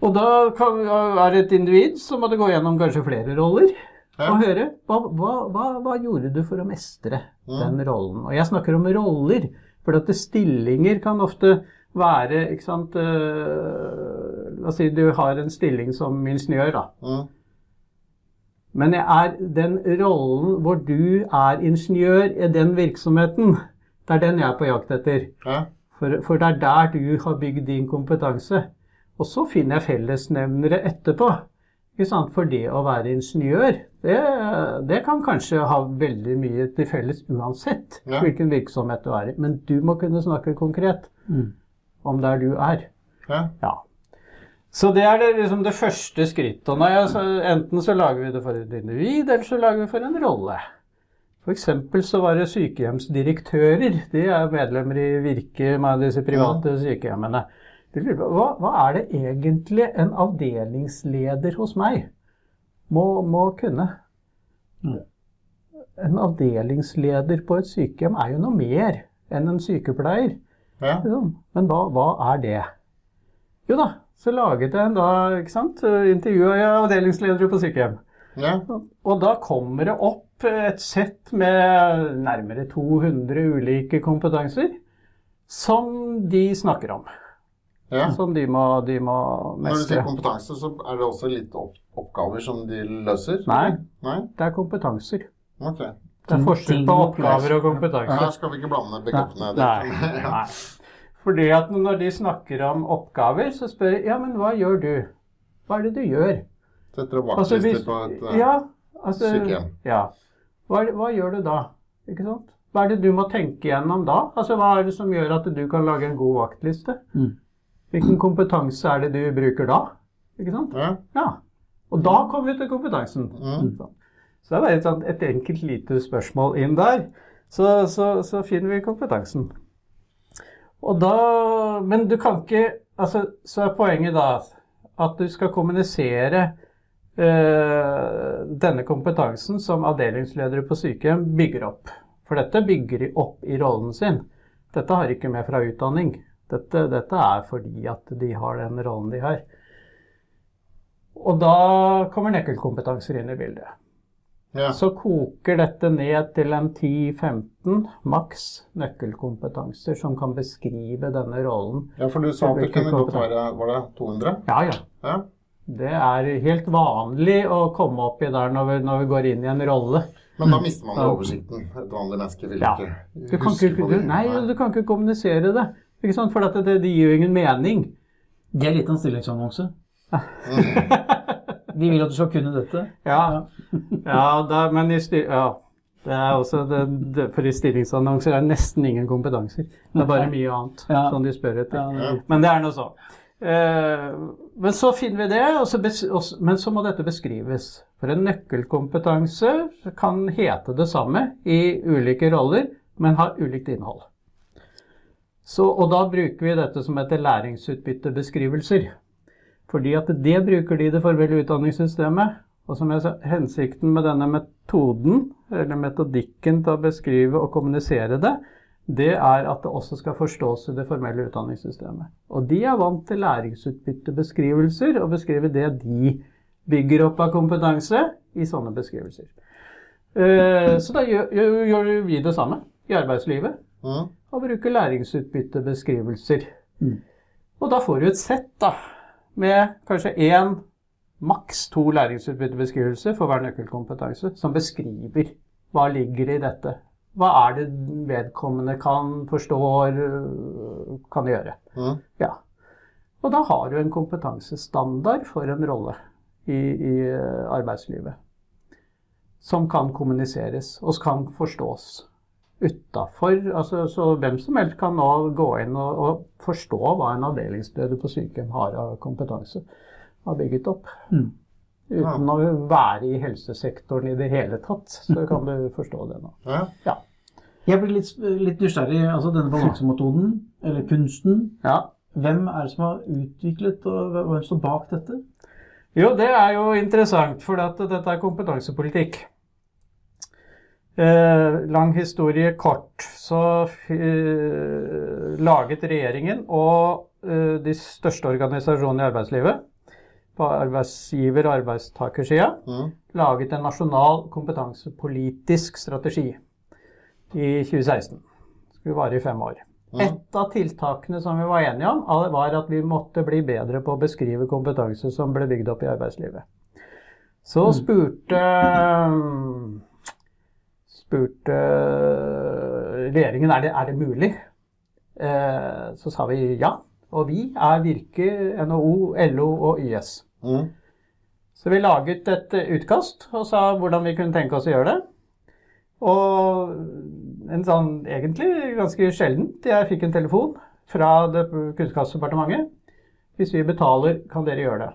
Speaker 4: Og da kan, er et individ som måtte gå gjennom kanskje flere roller.
Speaker 2: Ja.
Speaker 4: Og høre hva, hva, hva, hva gjorde du for å mestre
Speaker 2: Mm.
Speaker 4: den rollen. Og jeg snakker om roller, for at stillinger kan ofte være ikke sant, øh, La oss si du har en stilling som ingeniør, da.
Speaker 2: Mm.
Speaker 4: Men er den rollen hvor du er ingeniør i den virksomheten, det er den jeg er på jakt etter.
Speaker 2: Ja.
Speaker 4: For, for det er der du har bygd din kompetanse. Og så finner jeg fellesnevnere etterpå. Ikke sant? For det å være ingeniør, det, det kan kanskje ha veldig mye til felles uansett
Speaker 2: Ja.
Speaker 4: hvilken virksomhet du er i. Men du må kunne snakke konkret
Speaker 3: Mm.
Speaker 4: om der du er.
Speaker 2: Ja.
Speaker 4: Ja. Så det er det, liksom det første skrittet. Og jeg, så, enten så lager vi det for et individ, eller så lager vi for en rolle. Eksempel så var det sykehjemsdirektører. De er medlemmer i Virke med disse private sykehjemmene. Hva, hva er det egentlig en avdelingsleder hos meg må, må kunne?
Speaker 3: Mm.
Speaker 4: En avdelingsleder på et sykehjem er jo noe mer enn en sykepleier.
Speaker 2: Ja.
Speaker 4: Liksom. Men hva, hva er det? Jo da, så laget jeg en da, ikke sant, intervjua jeg avdelingsledere på sykehjem.
Speaker 2: Ja.
Speaker 4: Og da kommer det opp et sett med nærmere 200 ulike kompetanser som de snakker om.
Speaker 2: ja.
Speaker 4: Som de må, de må
Speaker 2: Når du sier kompetanse, så er det også litt opp oppgaver som de løser?
Speaker 4: Nei.
Speaker 2: Nei?
Speaker 4: Det er kompetanser.
Speaker 2: Okay.
Speaker 4: Det er forskjell på oppgaver og
Speaker 2: Her
Speaker 4: kompetanse.
Speaker 2: skal vi ikke blande begrepene.
Speaker 4: Nei.
Speaker 2: ja.
Speaker 4: Nei. Fordi at når de snakker om oppgaver, så spør jeg ja, men hva gjør du? Hva er det du gjør?
Speaker 2: Setter opp
Speaker 4: Altså,
Speaker 2: vaktlister
Speaker 4: altså,
Speaker 2: på et eh,
Speaker 4: Ja, altså,
Speaker 2: sykehjem.
Speaker 4: Ja. Hva, hva gjør du da? Ikke sant? Hva er det du må tenke gjennom da? Altså, Hva er det som gjør at du kan lage en god vaktliste?
Speaker 3: Mm.
Speaker 4: Hvilken kompetanse er det du bruker da? Ikke sant?
Speaker 2: Ja.
Speaker 4: Ja. Og da kommer vi til kompetansen.
Speaker 2: Mm.
Speaker 4: Så det er bare et, et enkelt lite spørsmål inn der. Så, så, så finner vi kompetansen. Og da, men du kan ikke altså, Så er poenget da at du skal kommunisere øh, denne kompetansen som avdelingsledere på sykehjem bygger opp. For dette bygger de opp i rollen sin. Dette har ikke med fra utdanning. Dette, dette er fordi at de har den rollen de har. Og da kommer nøkkelkompetanser inn i bildet.
Speaker 2: Ja.
Speaker 4: Så koker dette ned til en 10-15 maks nøkkelkompetanser som kan beskrive denne rollen.
Speaker 2: ja, for du sa at det kunne godt være Var det 200?
Speaker 4: Ja, ja.
Speaker 2: Ja.
Speaker 4: Det er helt vanlig å komme opp i der når vi, når vi går inn i en rolle.
Speaker 2: Men da mister man jo oversikten. Et vanlig menneske vil
Speaker 4: Ja.
Speaker 2: ikke
Speaker 4: Du kan
Speaker 2: huske
Speaker 4: ikke,
Speaker 2: på det.
Speaker 4: nei, du kan ikke kommunisere det. Ikke sant? For det, det gir jo ingen mening.
Speaker 3: Det er litt av en stillingsannonse. Vi vil at du skal kunne dette.
Speaker 4: Ja, ja da, men i styr... Ja. Det er også det, det, for i stillingsannonser er det nesten ingen kompetanser. Det er bare mye annet
Speaker 3: Ja.
Speaker 4: som de spør etter.
Speaker 3: Er-
Speaker 4: Men det er nå så. Eh, men så finner vi det, og så bes, og, men så må dette beskrives. For en nøkkelkompetanse kan hete det samme i ulike roller, men ha ulikt innhold. Så, og da bruker vi dette som heter læringsutbyttebeskrivelser. Fordi at det bruker de i det formelle utdanningssystemet. Og som jeg sa, hensikten med denne metoden, eller metodikken til å beskrive og kommunisere det, det er at det også skal forstås i det formelle utdanningssystemet. Og de er vant til læringsutbyttebeskrivelser, og beskrive det de bygger opp av kompetanse i sånne beskrivelser. Eh, Så da gjør, vi det samme i arbeidslivet, og bruker læringsutbyttebeskrivelser.
Speaker 3: Mm.
Speaker 4: Og da får du et sett da, med kanskje én, maks to læringsutbyttebeskrivelser for hver nøkkelkompetanse, som beskriver hva ligger i dette. Hva er det vedkommende kan, forstår, øh, kan gjøre.
Speaker 2: Mm.
Speaker 4: Ja. Og da har du en kompetansestandard for en rolle i, i øh, arbeidslivet. Som kan kommuniseres og kan forstås utafor. Altså, så hvem som helst kan nå gå inn og, og forstå hva en avdelingsleder på sykehjem har av kompetanse. Har bygget opp.
Speaker 3: Mm.
Speaker 4: Uten å være i helsesektoren i det hele tatt, så kan du forstå det nå.
Speaker 2: Ja.
Speaker 3: Jeg blir litt, litt nysgjerrig. Altså denne balansemetoden, eller kunsten.
Speaker 4: Ja.
Speaker 3: Hvem er det som har utviklet, og hvem står bak dette?
Speaker 4: Jo, det er jo interessant, for dette er kompetansepolitikk. Eh, lang historie kort. Så eh, laget regjeringen og eh, de største organisasjonene i arbeidslivet, på arbeidsgiver- og arbeidstakersida,
Speaker 2: Mm.
Speaker 4: laget en nasjonal kompetansepolitisk strategi i 2016. Det skulle vare i fem år.
Speaker 2: Mm.
Speaker 4: Et av tiltakene som vi var enige om, var at vi måtte bli bedre på å beskrive kompetanse som ble bygd opp i arbeidslivet. Så spurte spurte regjeringen er det er det mulig. Eh, Så sa vi ja. Og vi er Virke, NHO, LO og YS.
Speaker 2: Mm.
Speaker 4: Så vi laget et eh, utkast og sa hvordan vi kunne tenke oss å gjøre det. Og en sånn egentlig ganske sjeldent. Jeg fikk en telefon fra det Kunnskapsdepartementet. Hvis vi betaler, kan dere gjøre det.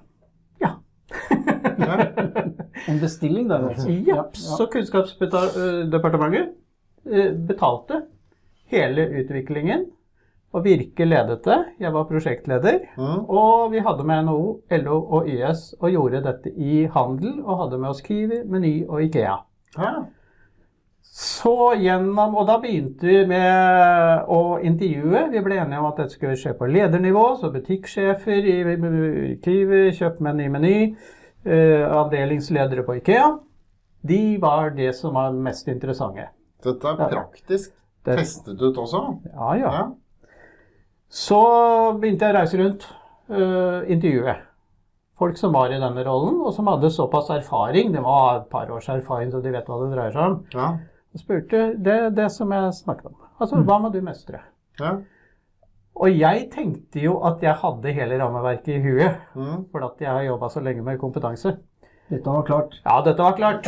Speaker 3: En bestilling da? altså.
Speaker 4: ja. Så Kunnskapsdepartementet eh, betalte hele utviklingen. Og Virke ledet det. Jeg var prosjektleder.
Speaker 2: Mm.
Speaker 4: Og vi hadde med NHO, LO og YS og gjorde dette i handel. Og hadde med oss Kiwi, Meny og Ikea.
Speaker 2: Ja.
Speaker 4: Så gjennom, og Da begynte vi med å intervjue. Vi ble enige om at dette skulle skje på ledernivå. Så butikksjefer i Kiwi, kjøpmenn i Meny, eh, avdelingsledere på Ikea. De var det som var mest interessante.
Speaker 2: Dette er praktisk
Speaker 4: Det-
Speaker 2: testet ut også.
Speaker 4: Ja, ja.
Speaker 2: Ja.
Speaker 4: Så begynte jeg å reise rundt, uh, intervjue folk som var i denne rollen, og som hadde såpass erfaring. Det var et par års erfaring, så de vet hva det dreier seg om.
Speaker 2: Ja.
Speaker 4: Og spurte det, det som jeg snakket om. Altså, hva må du mestre?
Speaker 2: Ja.
Speaker 4: Og jeg tenkte jo at jeg hadde hele rammeverket i huet,
Speaker 2: Mm.
Speaker 4: for at jeg har jobba så lenge med kompetanse.
Speaker 3: Dette var klart.
Speaker 4: Ja, dette var klart.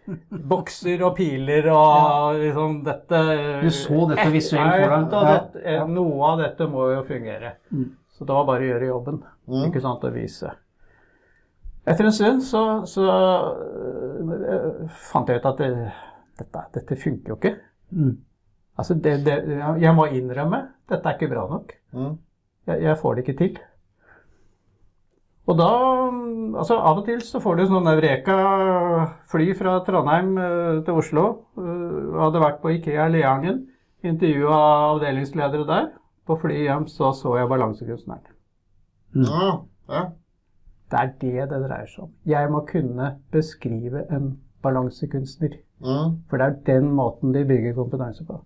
Speaker 4: Bokser og piler og liksom dette
Speaker 3: Du så dette visuelt for deg. Ja.
Speaker 4: eh, Noe av dette må jo fungere.
Speaker 3: Mm.
Speaker 4: Så det var bare å gjøre jobben.
Speaker 2: Mm.
Speaker 4: Ikke sant, å vise. Etter en stund så, så øh, fant jeg ut at det, dette, dette funker jo ikke.
Speaker 3: Mm.
Speaker 4: Altså, det, det, jeg må innrømme dette er ikke bra nok.
Speaker 2: Mm.
Speaker 4: Jeg, jeg får det ikke til. Og da Altså, av og til så får du sånn Eureka-fly fra Trondheim eh, til Oslo. Jeg hadde vært på Ikea Leangen, intervjua avdelingsledere der. På flyet hjem så så jeg Balansekunstneren.
Speaker 2: Ja. Ja.
Speaker 4: Det er det det dreier seg om. Jeg må kunne beskrive en balansekunstner.
Speaker 2: Mm.
Speaker 4: For det er den måten de bygger kompetanse på.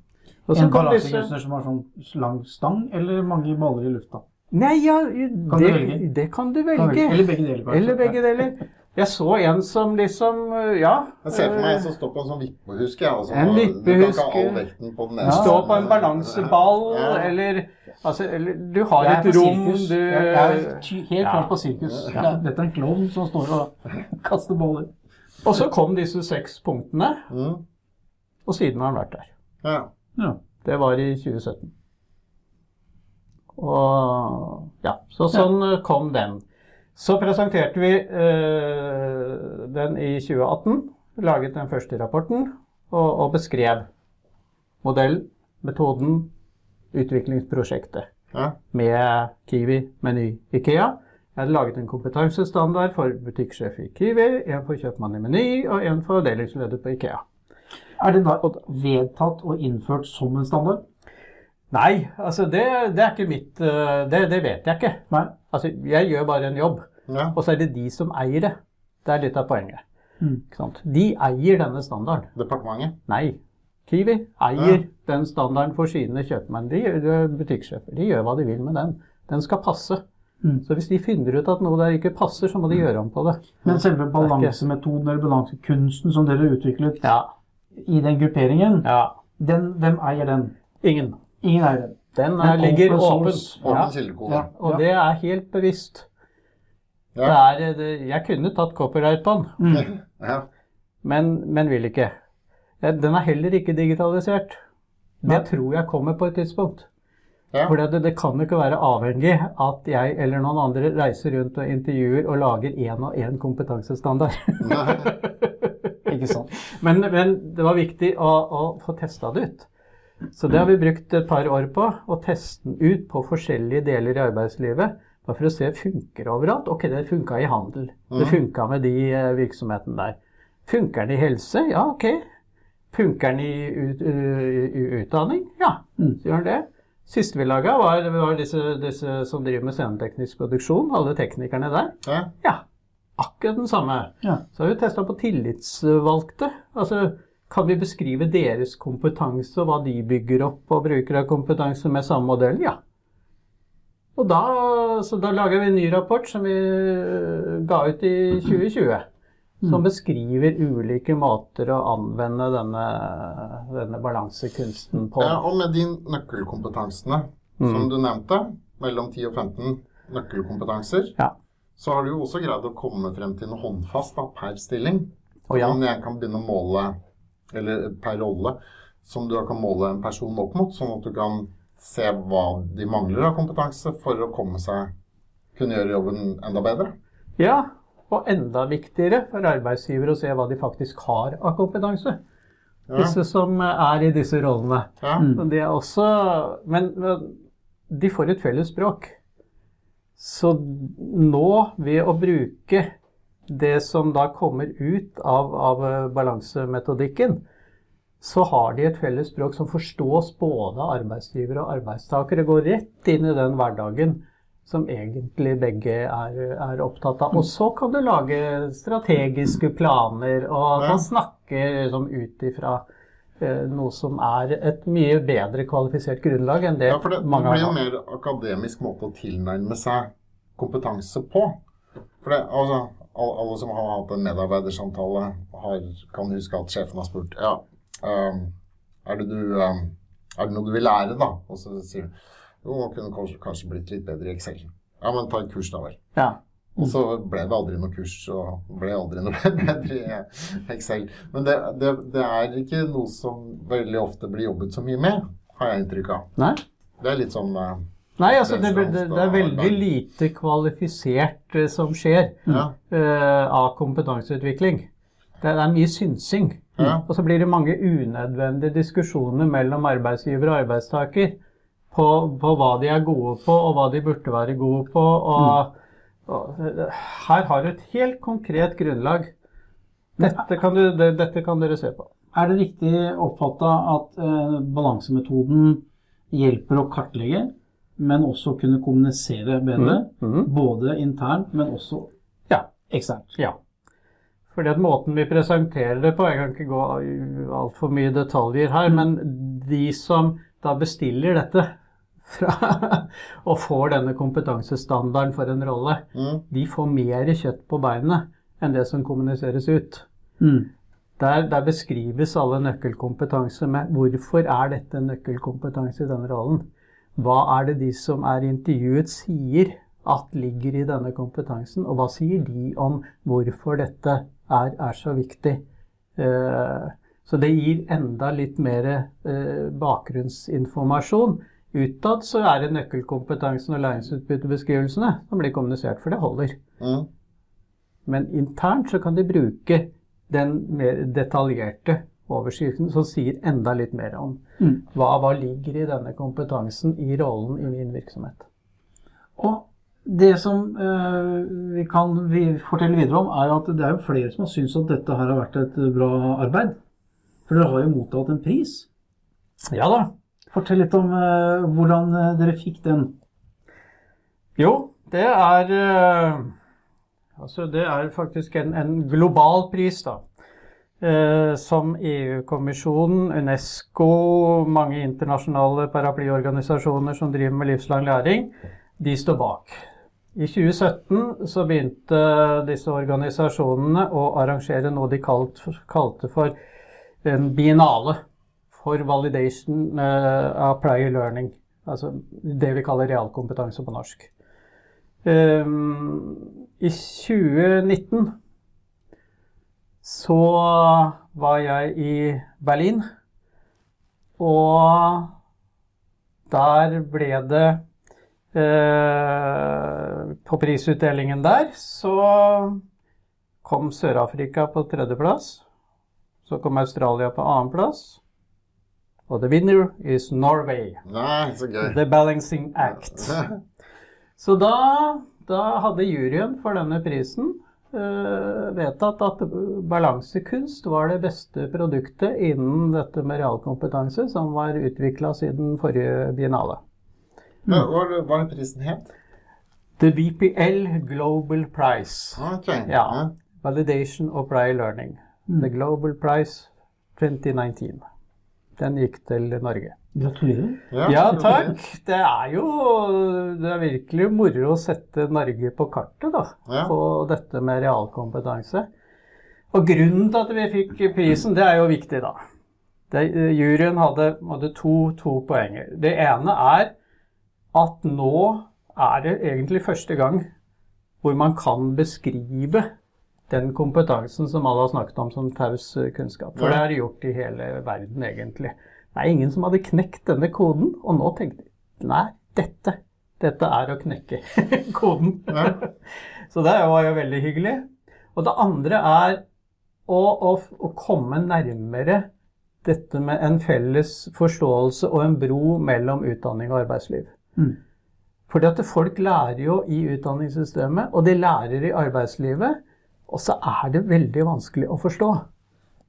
Speaker 4: Også
Speaker 3: En balansekunstner som har sånn lang stang, eller mange baller i lufta?
Speaker 4: Nei, ja,
Speaker 3: Kan
Speaker 4: det, det kan du
Speaker 3: Kan
Speaker 4: velge.
Speaker 3: velge. Eller begge deler.
Speaker 4: Eller begge deler. Jeg så en som liksom Ja.
Speaker 2: Jeg ser for meg en som står på en sånn vippehuske. Ja, og
Speaker 4: En
Speaker 2: kan den
Speaker 4: eh,
Speaker 2: ene.
Speaker 4: Stå på en balanseball,
Speaker 2: Ja.
Speaker 4: eller Altså, eller du har
Speaker 3: Jeg
Speaker 4: et rom du
Speaker 3: Jeg er helt
Speaker 4: Ja.
Speaker 3: klart på sirkus. Det er- Dette er en klovn som står og kaster boller.
Speaker 4: Og så kom disse seks punktene,
Speaker 2: Mm.
Speaker 4: og siden har han vært der.
Speaker 2: Ja.
Speaker 3: Ja.
Speaker 4: Det var i 2017. Og ja, så sånn ja. kom den. Så presenterte vi eh, den i 2018. Laget den første rapporten og, og beskrev modell, metoden, utviklingsprosjektet
Speaker 2: Ja.
Speaker 4: med Kiwi, Meny, Ikea. Jeg hadde laget en kompetansestandard for butikksjef i Kiwi, en for kjøpmann i Meny og en for avdelingsleder på Ikea.
Speaker 3: Er det da vedtatt og innført som en standard?
Speaker 4: Nei, altså det, det er ikke mitt eh, det, det vet jeg ikke.
Speaker 3: Nei.
Speaker 4: Altså, jeg gjør bare en jobb,
Speaker 2: ja.
Speaker 4: og så er det de som eier det. Det er litt av poenget.
Speaker 3: Mm.
Speaker 4: Ikke sant? De eier denne standarden.
Speaker 2: Departementet.
Speaker 4: Nei. Kiwi eier den standarden for sine kjøpmenn. De de er butikksjefer. De gjør hva de vil med den. Den skal passe.
Speaker 3: Mm.
Speaker 4: Så hvis de finner ut at noe der ikke passer, så må de gjøre om på det.
Speaker 3: Men selve balansemetoden eller balansekunsten som dere utviklet
Speaker 4: Ja.
Speaker 3: i den grupperingen,
Speaker 4: ja.
Speaker 3: den, hvem eier den?
Speaker 4: Ingen.
Speaker 3: Ingen eier den.
Speaker 4: Den er, den
Speaker 3: ligger.
Speaker 2: Åpen
Speaker 4: Ja.
Speaker 3: Ja.
Speaker 4: Og det er helt bevisst. Det er, det, jeg kunne tatt copyright på den.
Speaker 3: Mm.
Speaker 2: Ja.
Speaker 4: men, men vil ikke. Den er heller ikke digitalisert. Det tror jeg kommer på et tidspunkt.
Speaker 2: Ja.
Speaker 4: For det, det kan jo ikke være avhengig at jeg eller noen andre reiser rundt og intervjuer og lager én og én kompetansestandard.
Speaker 3: Ikke sant?
Speaker 4: men, men det var viktig å, å få testa det ut. Så det har vi brukt et par år på. Å teste den ut på forskjellige deler i arbeidslivet. Bare for å se funker overalt. Ok, det funka i handel. Det
Speaker 2: Mhm.
Speaker 4: funka med de eh, virksomhetene der. Funker den i helse? Ja, ok. Funker den i, ut, i, i utdanning? Ja,
Speaker 3: Mm.
Speaker 4: så gjør den det. Siste vi laga, var, var disse, disse som driver med sceneteknisk produksjon. Alle teknikerne der.
Speaker 2: Ja.
Speaker 4: Ja, akkurat den samme.
Speaker 3: Ja.
Speaker 4: Så har vi testa på tillitsvalgte. Altså, kan vi beskrive deres kompetanse og hva de bygger opp og bruker av kompetanse med samme modell? Ja. Og da, så da lager vi en ny rapport som vi øh, ga ut i 2020. Som beskriver ulike måter å anvende denne, denne balansekunsten på.
Speaker 2: Ja, og med de nøkkelkompetansene
Speaker 4: Mm.
Speaker 2: som du nevnte, mellom 10 og 15 nøkkelkompetanser,
Speaker 4: Ja.
Speaker 2: så har du jo også greid å komme frem til noe håndfast da, per stilling.
Speaker 4: Og ja.
Speaker 2: Jeg kan begynne å måle, eller per rolle, som du kan måle en person opp mot, sånn at du kan se hva de mangler av kompetanse for å komme seg kunne gjøre jobben enda bedre.
Speaker 4: Ja, og enda viktigere for arbeidsgivere å se hva de faktisk har av kompetanse.
Speaker 2: Ja.
Speaker 4: Disse som er i disse rollene.
Speaker 2: Ja.
Speaker 4: Og Det er også, men men de får et felles språk. Så nå, ved å bruke det som da kommer ut av, av eh, balansemetodikken, så har de et felles språk som forstås både av arbeidsgivere og arbeidstakere. Går rett inn i den hverdagen som egentlig begge er, er opptatt av. Og så kan du lage strategiske planer og
Speaker 2: Ja.
Speaker 4: kan snakke liksom, ut ifra eh, noe som er et mye bedre kvalifisert grunnlag enn det,
Speaker 2: Ja, for det, det blir en mer akademisk måte å tilnærme seg kompetanse på. For det, altså, alle, alle som har hatt en medarbeidersamtale, har, kan huske at sjefen har spurt ja, um, er, det du, um, er det noe du vil lære, da? Og så sier du jo, kunne kanskje, kanskje blitt litt bedre i Excel. Ja, men ta et kurs, da vel.
Speaker 4: Ja.
Speaker 2: Og så ble det aldri noe kurs, og ble aldri noe bedre i Excel. Men det, det, det er ikke noe som veldig ofte blir jobbet så mye med, har jeg inntrykk av.
Speaker 4: Nei?
Speaker 2: Det er litt sånn
Speaker 4: Nei, altså det, det, det er veldig lite kvalifisert eh, som skjer
Speaker 2: Ja.
Speaker 4: uh, av kompetanseutvikling. Det, det er mye synsing.
Speaker 2: Ja.
Speaker 4: Og så blir det mange unødvendige diskusjoner mellom arbeidsgiver og arbeidstaker på, på hva de er gode på, og hva de burde være gode på. Og, og eh, her har du et helt konkret grunnlag. Dette kan, du, det, dette kan dere se på.
Speaker 3: Er det riktig oppfatta at eh, balansemetoden hjelper å kartlegge, men også kunne kommunisere bedre?
Speaker 4: Mhm.
Speaker 3: Både internt, men også
Speaker 4: Ja.
Speaker 3: eksternt.
Speaker 4: Ja. Fordi at måten vi presenterer det på Jeg kan ikke gå altfor mye detaljer her, men de som da bestiller dette fra, og får denne kompetansestandarden for en rolle,
Speaker 2: Mm.
Speaker 4: de får mer kjøtt på beinet enn det som kommuniseres ut.
Speaker 3: Mm.
Speaker 4: Der, der beskrives alle nøkkelkompetanse med hvorfor er dette nøkkelkompetanse i denne rollen. Hva er det de som er intervjuet sier at ligger i denne kompetansen, og hva sier de om hvorfor dette er, er så viktig? Eh, så det gir enda litt mer eh, bakgrunnsinformasjon. Utad så er det nøkkelkompetansen og læringsutbyttebeskrivelsene som blir kommunisert, for det holder.
Speaker 2: Mm.
Speaker 4: Men internt så kan de bruke den mer detaljerte overskriften som sier enda litt mer om
Speaker 3: Mm.
Speaker 4: hva, hva ligger i denne kompetansen i rollen i min virksomhet.
Speaker 3: Og det som eh, vi kan vi fortelle videre om, er at det er jo flere som har syntes at dette her har vært et bra arbeid. For dere har jo mottatt en pris.
Speaker 4: Ja da.
Speaker 3: Fortell litt om uh, hvordan eh, dere fikk den.
Speaker 4: Jo, det er uh, Altså, det er faktisk en, en global pris, da. Uh, som EU-kommisjonen, Unesco, mange internasjonale paraplyorganisasjoner som driver med livslang læring, de står bak. I 2017 så begynte disse organisasjonene å arrangere noe de kalt, kalte for en biennale for validation eh, av prior learning. Altså det vi kaller realkompetanse på norsk. Um, I 2019 så var jeg i Berlin, og der ble det eh, På prisutdelingen der så kom Sør-Afrika på tredjeplass. Så kom Australia på annenplass. Og the winner is Norway.
Speaker 2: Nei, så gøy.
Speaker 4: The Balancing Act. Så da, da hadde juryen for denne prisen uh, vedtatt at balansekunst var det beste produktet innen dette med realkompetanse som var utvikla siden forrige biennale.
Speaker 2: Hva var det- prisen het?
Speaker 4: The VPL Global Prize.
Speaker 2: Okay.
Speaker 4: Ja. Validation of Prior Learning. The Global Prize 2019. Den gikk til Norge.
Speaker 3: Gratulerer.
Speaker 4: Ja, takk. Det er jo det er virkelig moro å sette Norge på kartet, da.
Speaker 2: Ja.
Speaker 4: På dette med realkompetanse. Og grunnen til at vi fikk prisen, det er jo viktig, da. Det, juryen hadde, hadde to, to poenger. Det ene er at nå er det egentlig første gang hvor man kan beskrive den kompetansen som alle har snakket om som taus kunnskap. For det er gjort i hele verden, egentlig. Det er ingen som hadde knekt denne koden, og nå tenkte de nei, dette, dette er å knekke koden.
Speaker 2: Ja.
Speaker 4: Så det var jo veldig hyggelig. Og det andre er å, å, å komme nærmere dette med en felles forståelse og en bro mellom utdanning og arbeidsliv.
Speaker 3: Mm.
Speaker 4: Fordi at folk lærer jo i utdanningssystemet, og de lærer i arbeidslivet, og så er det veldig vanskelig å forstå.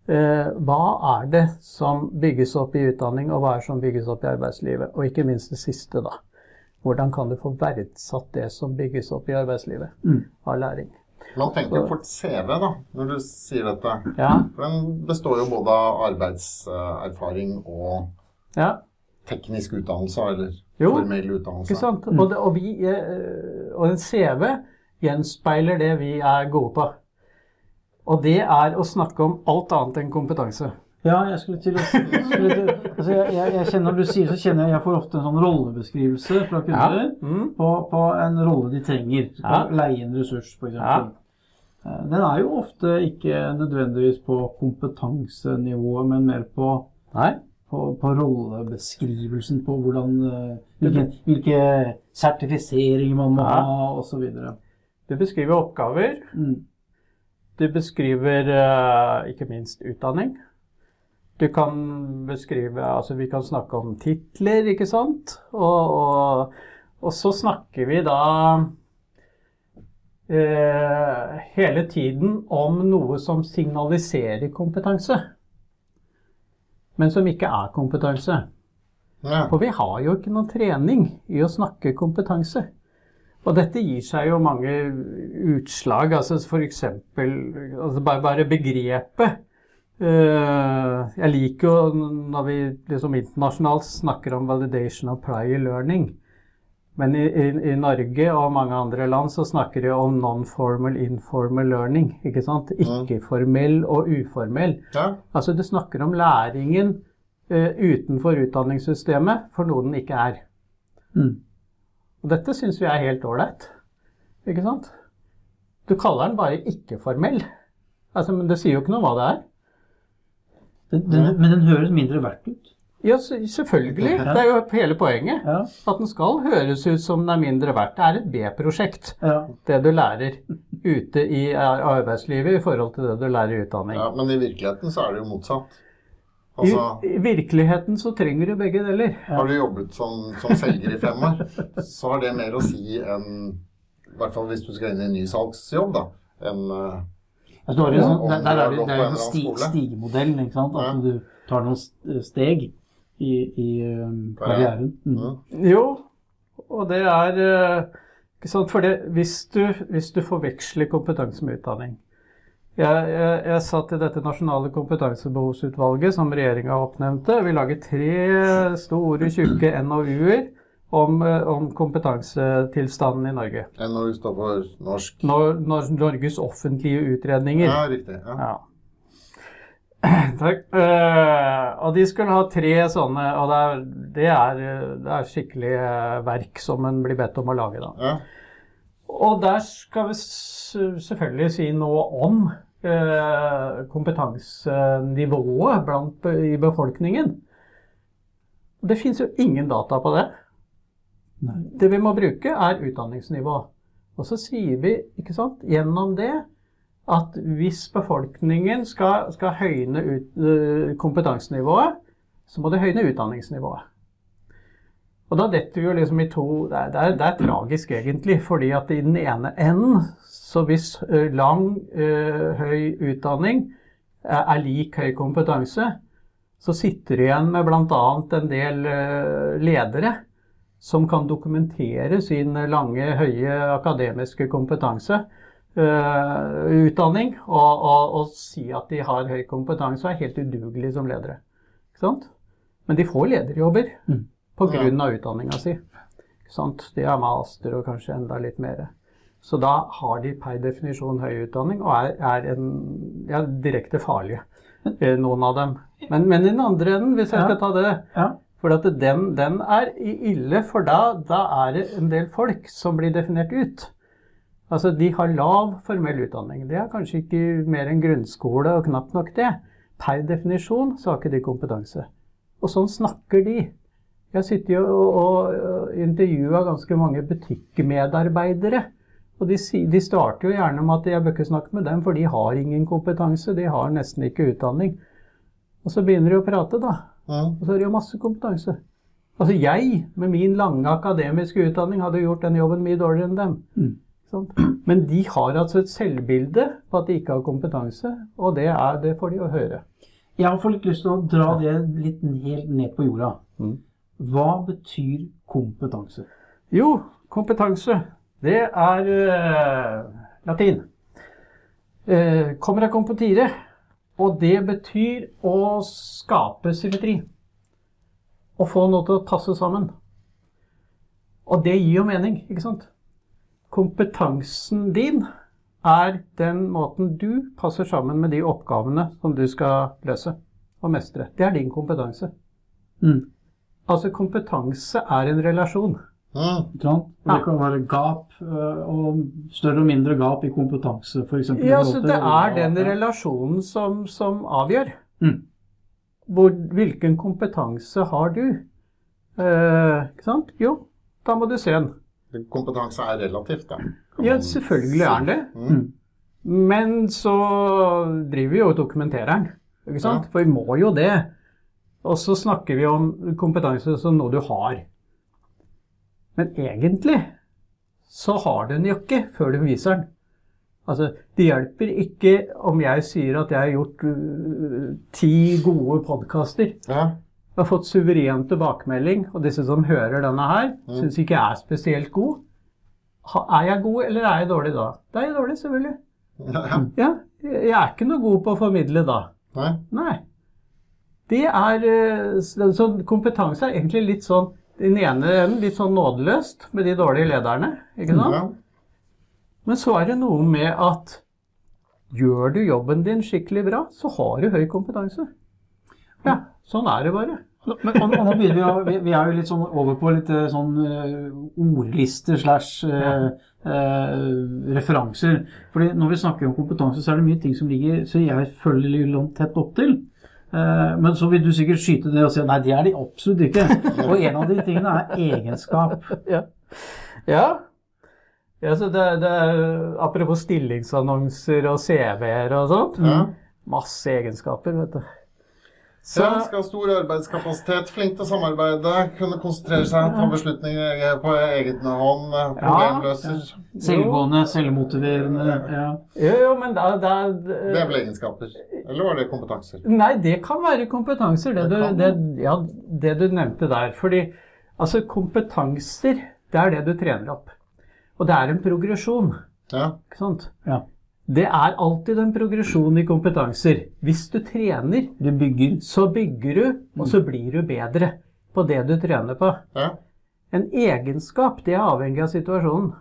Speaker 4: Eh, hva er det som bygges opp i utdanning, og hva er det som bygges opp i arbeidslivet? Og ikke minst det siste, da. Hvordan kan du få verdsatt det som bygges opp i arbeidslivet
Speaker 3: Mm.
Speaker 4: av læring?
Speaker 2: Man tenker fort CV da, når du sier dette.
Speaker 4: Ja,
Speaker 2: For den består jo både av arbeidserfaring og
Speaker 4: ja.
Speaker 2: teknisk utdannelse, eller
Speaker 4: Jo,
Speaker 2: formell
Speaker 4: ikke
Speaker 2: utdannelse.
Speaker 4: Mm. Og, det, og, vi, eh, og en CV gjenspeiler det vi er gode på. Og det er å snakke om alt annet enn kompetanse.
Speaker 3: Ja, jeg skulle til å altså jeg, jeg, jeg kjenner, Når du sier så kjenner jeg jeg får ofte en sånn rollebeskrivelse fra kunder
Speaker 4: Mm.
Speaker 3: på, på en rolle de trenger.
Speaker 4: Ja.
Speaker 3: leie en ressurs, f.eks.
Speaker 4: Ja.
Speaker 3: Eh, Den er jo ofte ikke nødvendigvis på kompetansenivået, men mer på, på, på rollebeskrivelsen, på hvordan, eh, hvilke, hvilke sertifiseringer man må
Speaker 4: Ja.
Speaker 3: ha, osv.
Speaker 4: Du beskriver oppgaver.
Speaker 3: Mm.
Speaker 4: Du beskriver eh, ikke minst utdanning. Du kan beskrive Altså, vi kan snakke om titler, ikke sant? Og, og, og så snakker vi da eh, hele tiden om noe som signaliserer kompetanse. Men som ikke er kompetanse.
Speaker 2: Ja.
Speaker 4: For vi har jo ikke noen trening i å snakke kompetanse. Og dette gir seg jo mange utslag. altså F.eks. Altså bare, bare begrepet. Eh, jeg liker jo når vi liksom internasjonalt snakker om validation of prior learning. Men i, i, i Norge og mange andre land så snakker de om non-formal, informal learning. ikke sant? Ikke-formell og uformell.
Speaker 2: ja.
Speaker 4: Altså du snakker om læringen uh, utenfor utdanningssystemet for noe den ikke er.
Speaker 3: Mm.
Speaker 4: Og dette syns vi er helt ålreit. Ikke sant? Du kaller den bare ikke-formell. Altså, men det sier jo ikke noe hva det er.
Speaker 3: Den, den, men den høres mindre verdt ut.
Speaker 4: Ja, selvfølgelig. Det er jo hele poenget.
Speaker 3: Ja.
Speaker 4: At den skal høres ut som den er mindre verdt. Det er et B-prosjekt,
Speaker 3: ja.
Speaker 4: det du lærer ute i arbeidslivet i forhold til det du lærer i utdanning.
Speaker 2: ja. Men i virkeligheten så er det jo motsatt.
Speaker 4: I,
Speaker 2: Altså,
Speaker 4: I virkeligheten så trenger du begge deler.
Speaker 2: har du jobbet som, som selger i fem år, så har det mer å si enn I hvert fall hvis du skal inn i en ny salgsjobb, da. Enn eh,
Speaker 3: Altså, du
Speaker 2: Ja,
Speaker 3: sånn, der, er det, det er
Speaker 2: en
Speaker 3: jo sti, stigemodellen, ikke sant? At
Speaker 2: Ja.
Speaker 3: du tar noen steg i, i um, karrieren. Mm.
Speaker 2: mm.
Speaker 4: Jo, og det er eh, ikke sant, for det, hvis, du, hvis du forveksler kompetanse med utdanning jeg, jeg, jeg satt i dette nasjonale kompetansebehovsutvalget som regjeringa oppnevnte. Vi lager tre store, tjukke NOU-er om, eh, om kompetansetilstanden i Norge.
Speaker 2: NOU står for norsk
Speaker 4: Nor, Nor, Norges offentlige utredninger.
Speaker 2: Ja, riktig. Ja.
Speaker 4: Ja. Takk. Uh, og de skulle ha tre sånne, og det er, det er, det er skikkelig eh, verk som en blir bedt om å lage. da.
Speaker 2: Ja.
Speaker 4: Og der skal vi selvfølgelig si noe om kompetansenivået blant, i befolkningen. Det fins jo ingen data på det.
Speaker 3: Nei.
Speaker 4: Det vi må bruke, er utdanningsnivå. Og så sier vi ikke sant, gjennom det at hvis befolkningen skal, skal høyne ut, eh, kompetansenivået, så må det høyne utdanningsnivået. Og da detter vi jo liksom i to Det er, det er, det er tragisk, egentlig. fordi at i den ene enden, så hvis lang, ø, høy utdanning er, er lik høy kompetanse, så sitter du igjen med bl.a. en del ledere som kan dokumentere sin lange, høye akademiske kompetanse, utdanning, og, og, og si at de har høy kompetanse og er helt udugelige som ledere. Men de får lederjobber
Speaker 3: Mm.
Speaker 4: På grunn av utdanninga si. De har master og kanskje enda litt mer. Så da har de per definisjon høy utdanning og er, er en, ja, direkte farlige, eh, noen av dem. Men, men i den andre enden, hvis jeg
Speaker 3: Ja.
Speaker 4: skal ta det
Speaker 3: Ja.
Speaker 4: for at den, den er i- ille, for da, da er det en del folk som blir definert ut. Altså, de har lav formell utdanning. De har kanskje ikke mer enn grunnskole og knapt nok det. Per definisjon så har ikke de kompetanse. Og sånn snakker de. Jeg sitter jo og, og intervjua ganske mange butikkmedarbeidere. Og de, de starter jo gjerne med at jeg bør ikke snakke med dem, for de har ingen kompetanse. De har nesten ikke utdanning. Og så begynner de å prate, da. Og så har de jo masse kompetanse. Altså jeg, med min lange akademiske utdanning, hadde gjort den jobben mye dårligere enn dem.
Speaker 3: Mm.
Speaker 4: Men de har altså et selvbilde på at de ikke har kompetanse, og det, er, det får de å høre.
Speaker 3: Jeg har fått litt lyst til å dra det litt helt ned på jorda.
Speaker 4: Mm.
Speaker 3: Hva betyr kompetanse?
Speaker 4: Jo, kompetanse, det er uh, latin. Uh, kommer av kompetire, og det betyr å skape symmetri. Å få noe til å passe sammen. Og det gir jo mening, ikke sant? Kompetansen din er den måten du passer sammen med de oppgavene som du skal løse og mestre. Det er din kompetanse.
Speaker 3: Mm.
Speaker 4: Altså, kompetanse er en relasjon.
Speaker 3: Ja. Og det kan være gap, øh, og større og mindre gap i kompetanse, f.eks.
Speaker 4: Ja, så det er den relasjonen som, som avgjør.
Speaker 3: Mm.
Speaker 4: Hvor, hvilken kompetanse har du? Eh, ikke sant? Jo, da må du se den.
Speaker 2: Kompetanse er relativt, da.
Speaker 4: Ja, selvfølgelig er den det.
Speaker 2: Mm.
Speaker 4: Men så driver vi jo og dokumenterer den. Ikke sant? For vi må jo det. Og så snakker vi om kompetanse som noe du har. Men egentlig så har du den jo ikke før du viser den. Altså, Det hjelper ikke om jeg sier at jeg har gjort uh, ti gode podkaster.
Speaker 2: Ja.
Speaker 4: Jeg har fått suveren tilbakemelding, og disse som hører denne her, syns ikke jeg er spesielt god. Ha, er jeg god, eller er jeg dårlig da? Da er jeg dårlig, selvfølgelig.
Speaker 2: Ja, ja.
Speaker 4: Ja, jeg er ikke noe god på å formidle da.
Speaker 2: Nei.
Speaker 4: Nei. Det er eh, så så kompetanse er egentlig litt sånn den ene enden litt sånn nådeløst med de dårlige lederne. ikke sant? Men så er det noe med at gjør du jobben din skikkelig bra, så har du høy kompetanse. Ja, sånn er det bare.
Speaker 3: Men, og, og vi, å, vi, vi er jo litt sånn over på litt eh, sånn eh, ordlister slash uh, uh, referanser. Fordi når vi snakker om kompetanse, så er det mye ting som ligger så jeg følger litt tett opp til. Eh, men så vil du sikkert skyte ned og si nei, det er de absolutt ikke. Og en av de tingene er egenskap.
Speaker 4: Ja. ja. ja så det, det er, apropos stillingsannonser og CV-er og sånt.
Speaker 2: Ja.
Speaker 4: Masse egenskaper, vet du. Så,
Speaker 2: har stor arbeidskapasitet, flink til å samarbeide, kunne konsentrere seg, ta beslutninger på egen hånd, problemløser. problemløser.
Speaker 3: Selvgående, selvmotiverende. Ja.
Speaker 4: jo, jo, men da, da
Speaker 2: Det er vel egenskaper. Eller var det kompetanser?
Speaker 4: Nei, det kan være kompetanser, det,
Speaker 2: Det
Speaker 4: du, det, ja, det du nevnte der. Fordi altså, kompetanser, det er det du trener opp. Og det er en progresjon.
Speaker 2: Ja.
Speaker 4: Ikke sant?
Speaker 3: Ja.
Speaker 4: Det er alltid en progresjon i kompetanser. Hvis du trener,
Speaker 3: Du bygger.
Speaker 4: så bygger du, og så blir du bedre på det du trener på.
Speaker 2: ja.
Speaker 4: En egenskap, det er avhengig av situasjonen.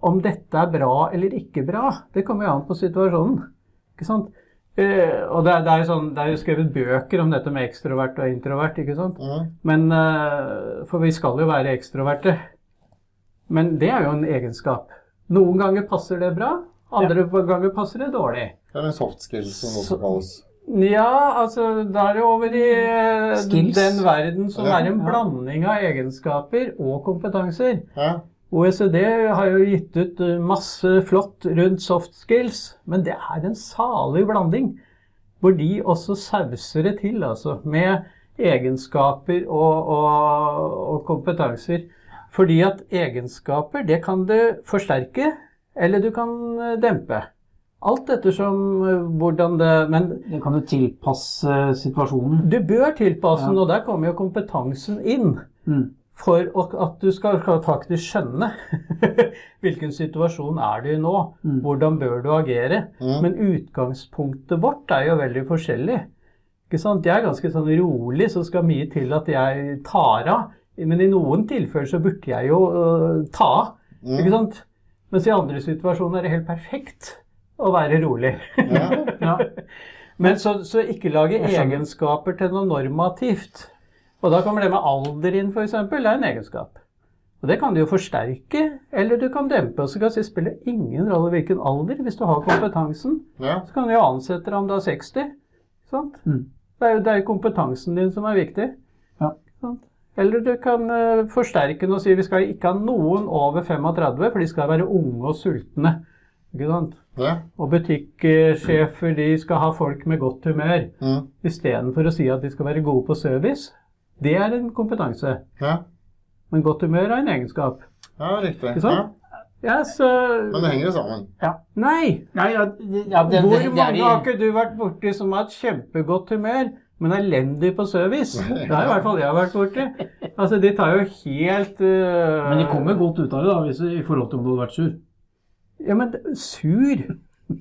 Speaker 4: Om dette er bra eller ikke bra, det kommer jo an på situasjonen. Ikke sant? Uh, og det er, det, er sånn, det er jo skrevet bøker om dette med ekstrovert og introvert, ikke sant?
Speaker 2: Mm.
Speaker 4: Men, uh, for vi skal jo være ekstroverte. Men det er jo en egenskap. Noen ganger passer det bra, andre ganger passer det dårlig.
Speaker 2: Det er en soft skill, som det også kalles.
Speaker 4: Ja, altså da er det over i eh,
Speaker 3: Skills.
Speaker 4: den verden som
Speaker 2: Ja,
Speaker 4: er en blanding av egenskaper og kompetanser.
Speaker 2: Ja.
Speaker 4: OECD har jo gitt ut eh, masse flott rundt soft skills, men det er en salig blanding. Hvor de også sauser det til, altså. Med egenskaper og, og, og kompetanser. Fordi at egenskaper, det kan du forsterke, eller du kan eh, dempe. Alt ettersom eh, hvordan det Men
Speaker 3: Det kan jo tilpasse situasjonen.
Speaker 4: du bør tilpasse den,
Speaker 3: Ja.
Speaker 4: og der kommer jo kompetansen inn.
Speaker 3: Mm.
Speaker 4: For at du skal, skal faktisk skjønne hvilken situasjon er du i nå.
Speaker 3: Mm.
Speaker 4: Hvordan bør du agere?
Speaker 2: Mm.
Speaker 4: Men utgangspunktet vårt er jo veldig forskjellig. Ikke sant? Jeg er ganske sånn rolig, så skal mye til at jeg tar av. Men i noen tilfeller så burde jeg jo uh, ta av. Ikke sant? Mens i andre situasjoner er det helt perfekt å være rolig.
Speaker 2: Ja.
Speaker 3: Ja.
Speaker 4: Men så, så ikke lage egenskaper til noe normativt. Og da kommer det med alder inn, f.eks. Det er en egenskap. Og det kan du jo forsterke, eller du kan dempe. Og så kan si spiller ingen rolle hvilken alder. Hvis du har kompetansen,
Speaker 2: Ja.
Speaker 4: så kan du jo ansette deg om du er 60. Sant?
Speaker 3: Mm.
Speaker 4: Det er jo det er kompetansen din som er viktig.
Speaker 3: Ja.
Speaker 4: Sant? Eller du kan eh, forsterke den og si vi skal ikke ha noen over 35, for de skal være unge og sultne. Ikke sant?
Speaker 2: Ja.
Speaker 4: Og butikksjefer de skal ha folk med godt humør,
Speaker 2: Mm.
Speaker 4: istedenfor å si at de skal være gode på service. Det er en kompetanse.
Speaker 2: Ja.
Speaker 4: Men godt humør er en egenskap.
Speaker 2: ja, riktig.
Speaker 4: Ikke sant?
Speaker 2: Ja.
Speaker 4: Ja, så
Speaker 2: Men det henger jo sammen.
Speaker 4: Nei!
Speaker 3: Nei, ja, det, det,
Speaker 4: Hvor
Speaker 3: er
Speaker 4: mange har ikke du vært borti som har hatt kjempegodt humør, men elendig på service? Det har i hvert fall jeg vært borti. Altså, de tar jo helt uh...
Speaker 3: Men de kommer godt ut av det, da, hvis, i forhold til om du hadde vært sur.
Speaker 4: Ja, men sur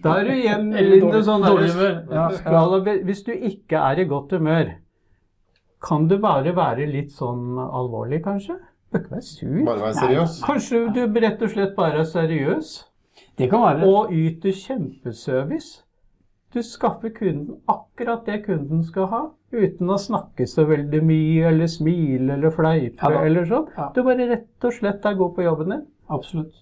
Speaker 4: Da er du igjen litt sånn der. Hvis du ikke er i godt humør, kan du bare være litt sånn alvorlig, kanskje? Du bør ikke være sur.
Speaker 2: Bare være seriøs.
Speaker 4: Kanskje du rett og slett bare er seriøs
Speaker 3: Det kan være
Speaker 4: og yter kjempeservice. Du skaffer kunden akkurat det kunden skal ha, uten å snakke så veldig mye, eller smile eller fleipe
Speaker 3: Ja
Speaker 4: eller sånn.
Speaker 3: Ja.
Speaker 4: Du bare rett og slett er god på jobben din.
Speaker 3: Absolutt.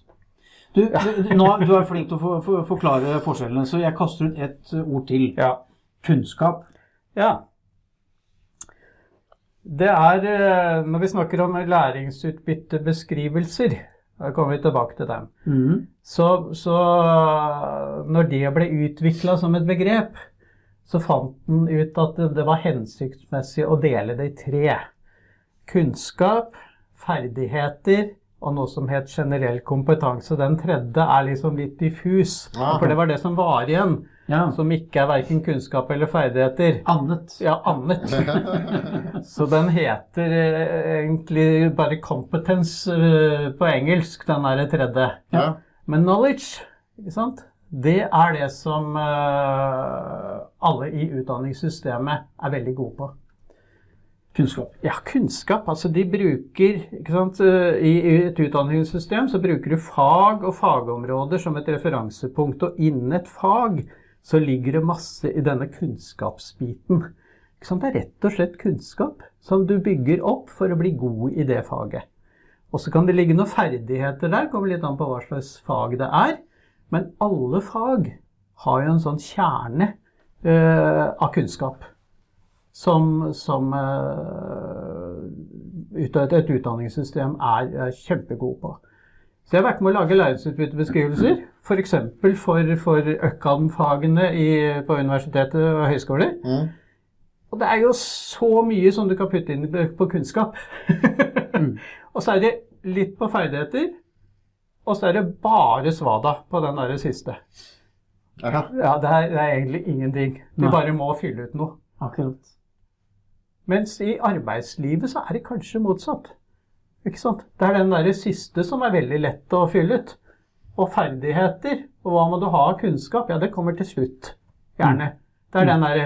Speaker 3: Du, du, nå, du er flink til å for, for, forklare forskjellene, så jeg kaster ut ett ord til.
Speaker 4: Ja.
Speaker 3: Kunnskap.
Speaker 4: Ja. Det er eh, Når vi snakker om læringsutbyttebeskrivelser, da kommer vi tilbake til dem.
Speaker 3: Mm.
Speaker 4: Så, så når det ble utvikla som et begrep, så fant den ut at det, det var hensiktsmessig å dele det i tre. Kunnskap, ferdigheter og noe som het generell kompetanse. Den tredje er liksom litt diffus,
Speaker 2: Ja.
Speaker 4: for det var det som var igjen.
Speaker 3: Ja.
Speaker 4: Som ikke er verken kunnskap eller ferdigheter.
Speaker 3: Annet.
Speaker 4: Ja, annet. Så den heter eh, egentlig bare 'competence' eh, på engelsk, den er det tredje.
Speaker 2: Ja.
Speaker 4: Men 'knowledge', ikke sant? det er det som eh, alle i utdanningssystemet er veldig gode på.
Speaker 3: Kunnskap.
Speaker 4: Ja, kunnskap. Altså de bruker ikke sant, I i et utdanningssystem så bruker du fag og fagområder som et referansepunkt. Og innen et fag så ligger det masse i denne kunnskapsbiten. Det er rett og slett kunnskap som du bygger opp for å bli god i det faget. Og så kan det ligge noen ferdigheter der, kommer litt an på hva slags fag det er. Men alle fag har jo en sånn kjerne eh, av kunnskap som, som eh, et utdanningssystem er, er kjempegod på. Så jeg har vært med å lage læringsutbyttebeskrivelser, f.eks. For, for, for Økkan-fagene på universitetet og høyskoler.
Speaker 2: Mm.
Speaker 4: Og det er jo så mye som du kan putte inn på kunnskap. Og så er det litt på ferdigheter, og så er det bare svada på den der siste.
Speaker 2: Ja.
Speaker 4: Ja, det er, det er egentlig ingenting. Du bare må fylle ut noe.
Speaker 3: Akkurat.
Speaker 4: Mens i arbeidslivet så er det kanskje motsatt. Ikke sant? Det er den der siste som er veldig lett å fylle ut. Og ferdigheter, og hva må du ha av kunnskap, ja, det kommer til slutt. Gjerne. Det er den der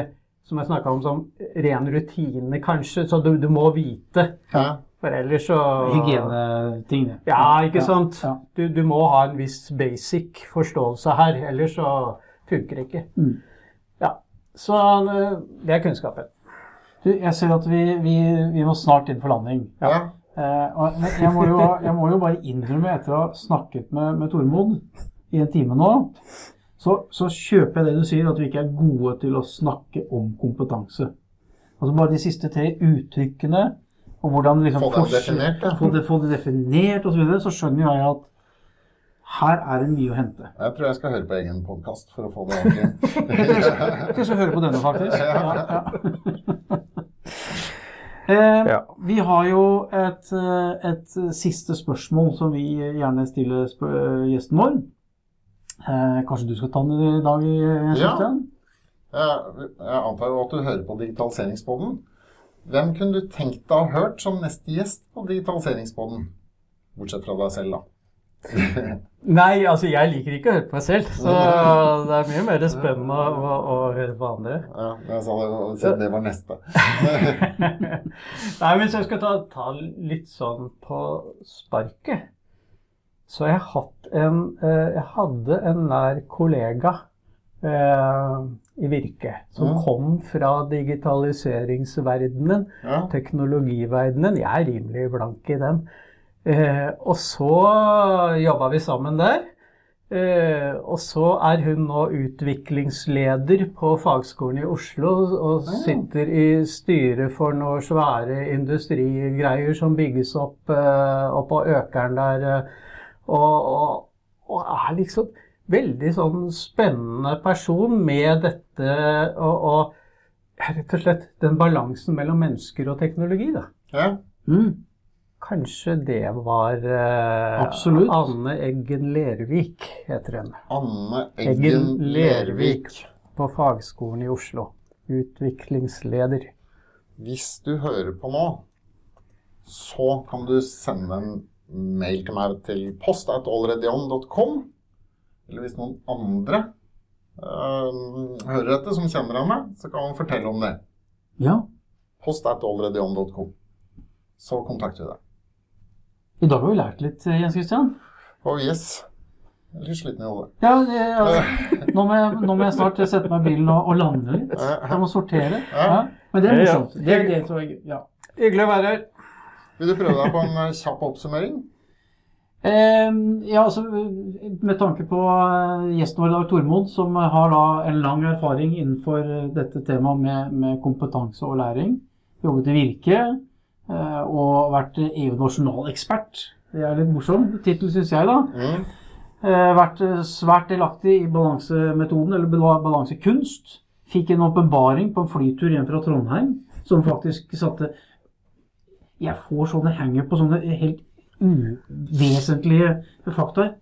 Speaker 4: som jeg snakka om som ren rutine, kanskje, så du, du må vite.
Speaker 2: Ja.
Speaker 4: For ellers så
Speaker 3: Hygienetingene.
Speaker 4: Ja, ikke sant?
Speaker 3: Ja.
Speaker 4: Du, du må ha en viss basic forståelse her, ellers så funker det ikke.
Speaker 3: Mm.
Speaker 4: Ja, Så eh, det er kunnskapen.
Speaker 3: Du, jeg ser at vi, vi, vi må snart inn for landing.
Speaker 2: Ja.
Speaker 3: Eh, jeg må, jo, jeg må jo bare innrømme, etter å ha snakket med, med Tormod i en time nå, så, så kjøper jeg det du sier, at vi ikke er gode til å snakke om kompetanse. Altså bare de siste tre uttrykkene, og hvordan liksom
Speaker 2: Få det definert, ja.
Speaker 3: få det, få det definert osv., så videre, så skjønner jeg at her er det mye å hente.
Speaker 2: Jeg tror jeg skal høre på egen podkast for å få det ordentlig.
Speaker 3: Jeg skal høre på denne, faktisk. Ja, ja. Eh,
Speaker 4: Ja.
Speaker 3: Vi har jo et, eh, et siste spørsmål som vi gjerne stiller spør gjesten vår. Eh, kanskje du skal ta den i dag, Jens
Speaker 2: Ja. Jeg, jeg antar jo at du hører på Digitaliseringsboden. Hvem kunne du tenkt deg å ha hørt som neste gjest på Digitaliseringsboden? Bortsett fra deg selv, da.
Speaker 4: Nei, altså jeg liker ikke å høre på meg selv, så det er mye mer spennende å, å høre på andre.
Speaker 2: Ja, jeg sa det, siden det var neste.
Speaker 4: Nei, hvis jeg skal ta, ta litt sånn på sparket, så har jeg hatt en eh, Jeg hadde en nær kollega eh, i Virke som
Speaker 2: ja.
Speaker 4: kom fra digitaliseringsverdenen,
Speaker 2: Ja.
Speaker 4: teknologiverdenen. Jeg er rimelig blank i den. Eh, og så jobba vi sammen der. Eh, og så er hun nå utviklingsleder på Fagskolen i Oslo og sitter i styret for noen svære industrigreier som bygges opp eh, oppå Økeren der. eh, og, og, og er liksom veldig sånn spennende person med dette og, og rett og slett den balansen mellom mennesker og teknologi, da.
Speaker 2: ja.
Speaker 3: Mm.
Speaker 4: Kanskje det var eh,
Speaker 3: Absolutt.
Speaker 4: Anne Eggen Lervik, heter hun.
Speaker 2: Anne
Speaker 4: Eggen
Speaker 2: Eggen
Speaker 4: Lervik. På Fagskolen i Oslo. Utviklingsleder.
Speaker 2: Hvis du hører på nå, så kan du sende en mail til meg til post Eller hvis noen andre øh, hører dette, som kjenner henne, så kan man fortelle om det.
Speaker 3: Ja.
Speaker 2: Post Så kontakter vi deg.
Speaker 3: I dag har vi lært litt, Jens Christian.
Speaker 2: Oh yes. Jeg er litt sliten i hodet.
Speaker 3: Ja, det, altså, nå, må jeg, nå må jeg snart sette meg i bilen og, og lande litt. Jeg må sortere. Ja. Men det er morsomt. Det, det tror jeg, ja.
Speaker 4: Hyggelig å være her.
Speaker 2: Vil du prøve deg på en eh, kjapp oppsummering?
Speaker 3: Eh, ja, altså, med tanke på eh, gjesten vår i dag, Tormod, som har da en lang erfaring innenfor eh, dette temaet med, med kompetanse og læring. Jobbet i Virke eh, og vært EU-nasjonalekspert. Det er litt morsom tittel, syns jeg, da.
Speaker 2: Mm.
Speaker 3: Eh, vært eh, svært delaktig i balansemetoden, eller balansekunst. Fikk en åpenbaring på en flytur hjem fra Trondheim som faktisk satte Jeg får sånne hanger på sånne helt uvesentlige faktaer.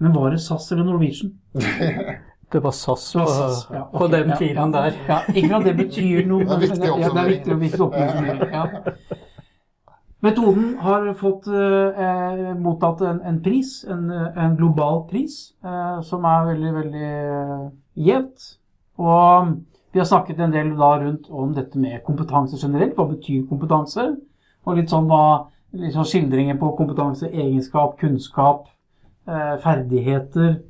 Speaker 3: Men var det SAS eller Norwegian?
Speaker 4: Det var SAS
Speaker 3: Det
Speaker 4: på,
Speaker 3: var SAS, ja,
Speaker 4: på den tiden
Speaker 3: ja,
Speaker 4: der.
Speaker 3: Ja, ikke at det betyr noe,
Speaker 2: Det er
Speaker 3: men
Speaker 2: viktig
Speaker 3: ja, det er viktig, viktig oppsummering. Ja. Metoden har fått eh, mottatt en, en pris, en, en global pris, eh, som er veldig, veldig eh, gjevt. Og vi har snakket en del da rundt om dette med kompetanse generelt. Hva betyr kompetanse? Og litt sånn hva litt sånn skildringer på kompetanse, egenskap, kunnskap, eh, ferdigheter.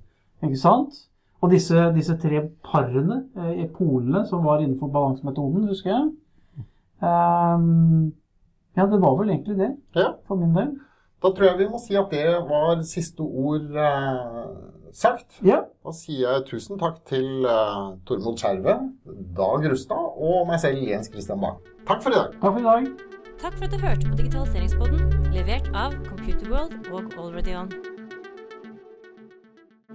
Speaker 3: Ikke sant? Og disse, disse tre parene, eh, polene, som var innenfor balansemetoden, husker jeg. Ehm, ja, det var vel egentlig det,
Speaker 2: Ja.
Speaker 3: for min del.
Speaker 2: Da tror jeg vi må si at det var siste ord eh, sagt.
Speaker 3: Ja.
Speaker 2: Da sier jeg tusen takk til eh, Tormod Skjerve, Dag Rustad og meg selv, Jens Christian Bang. Takk for i dag.
Speaker 3: Takk for i dag.
Speaker 1: Takk for at du hørte på Digitaliseringspodden, levert av Computerworld og Already On.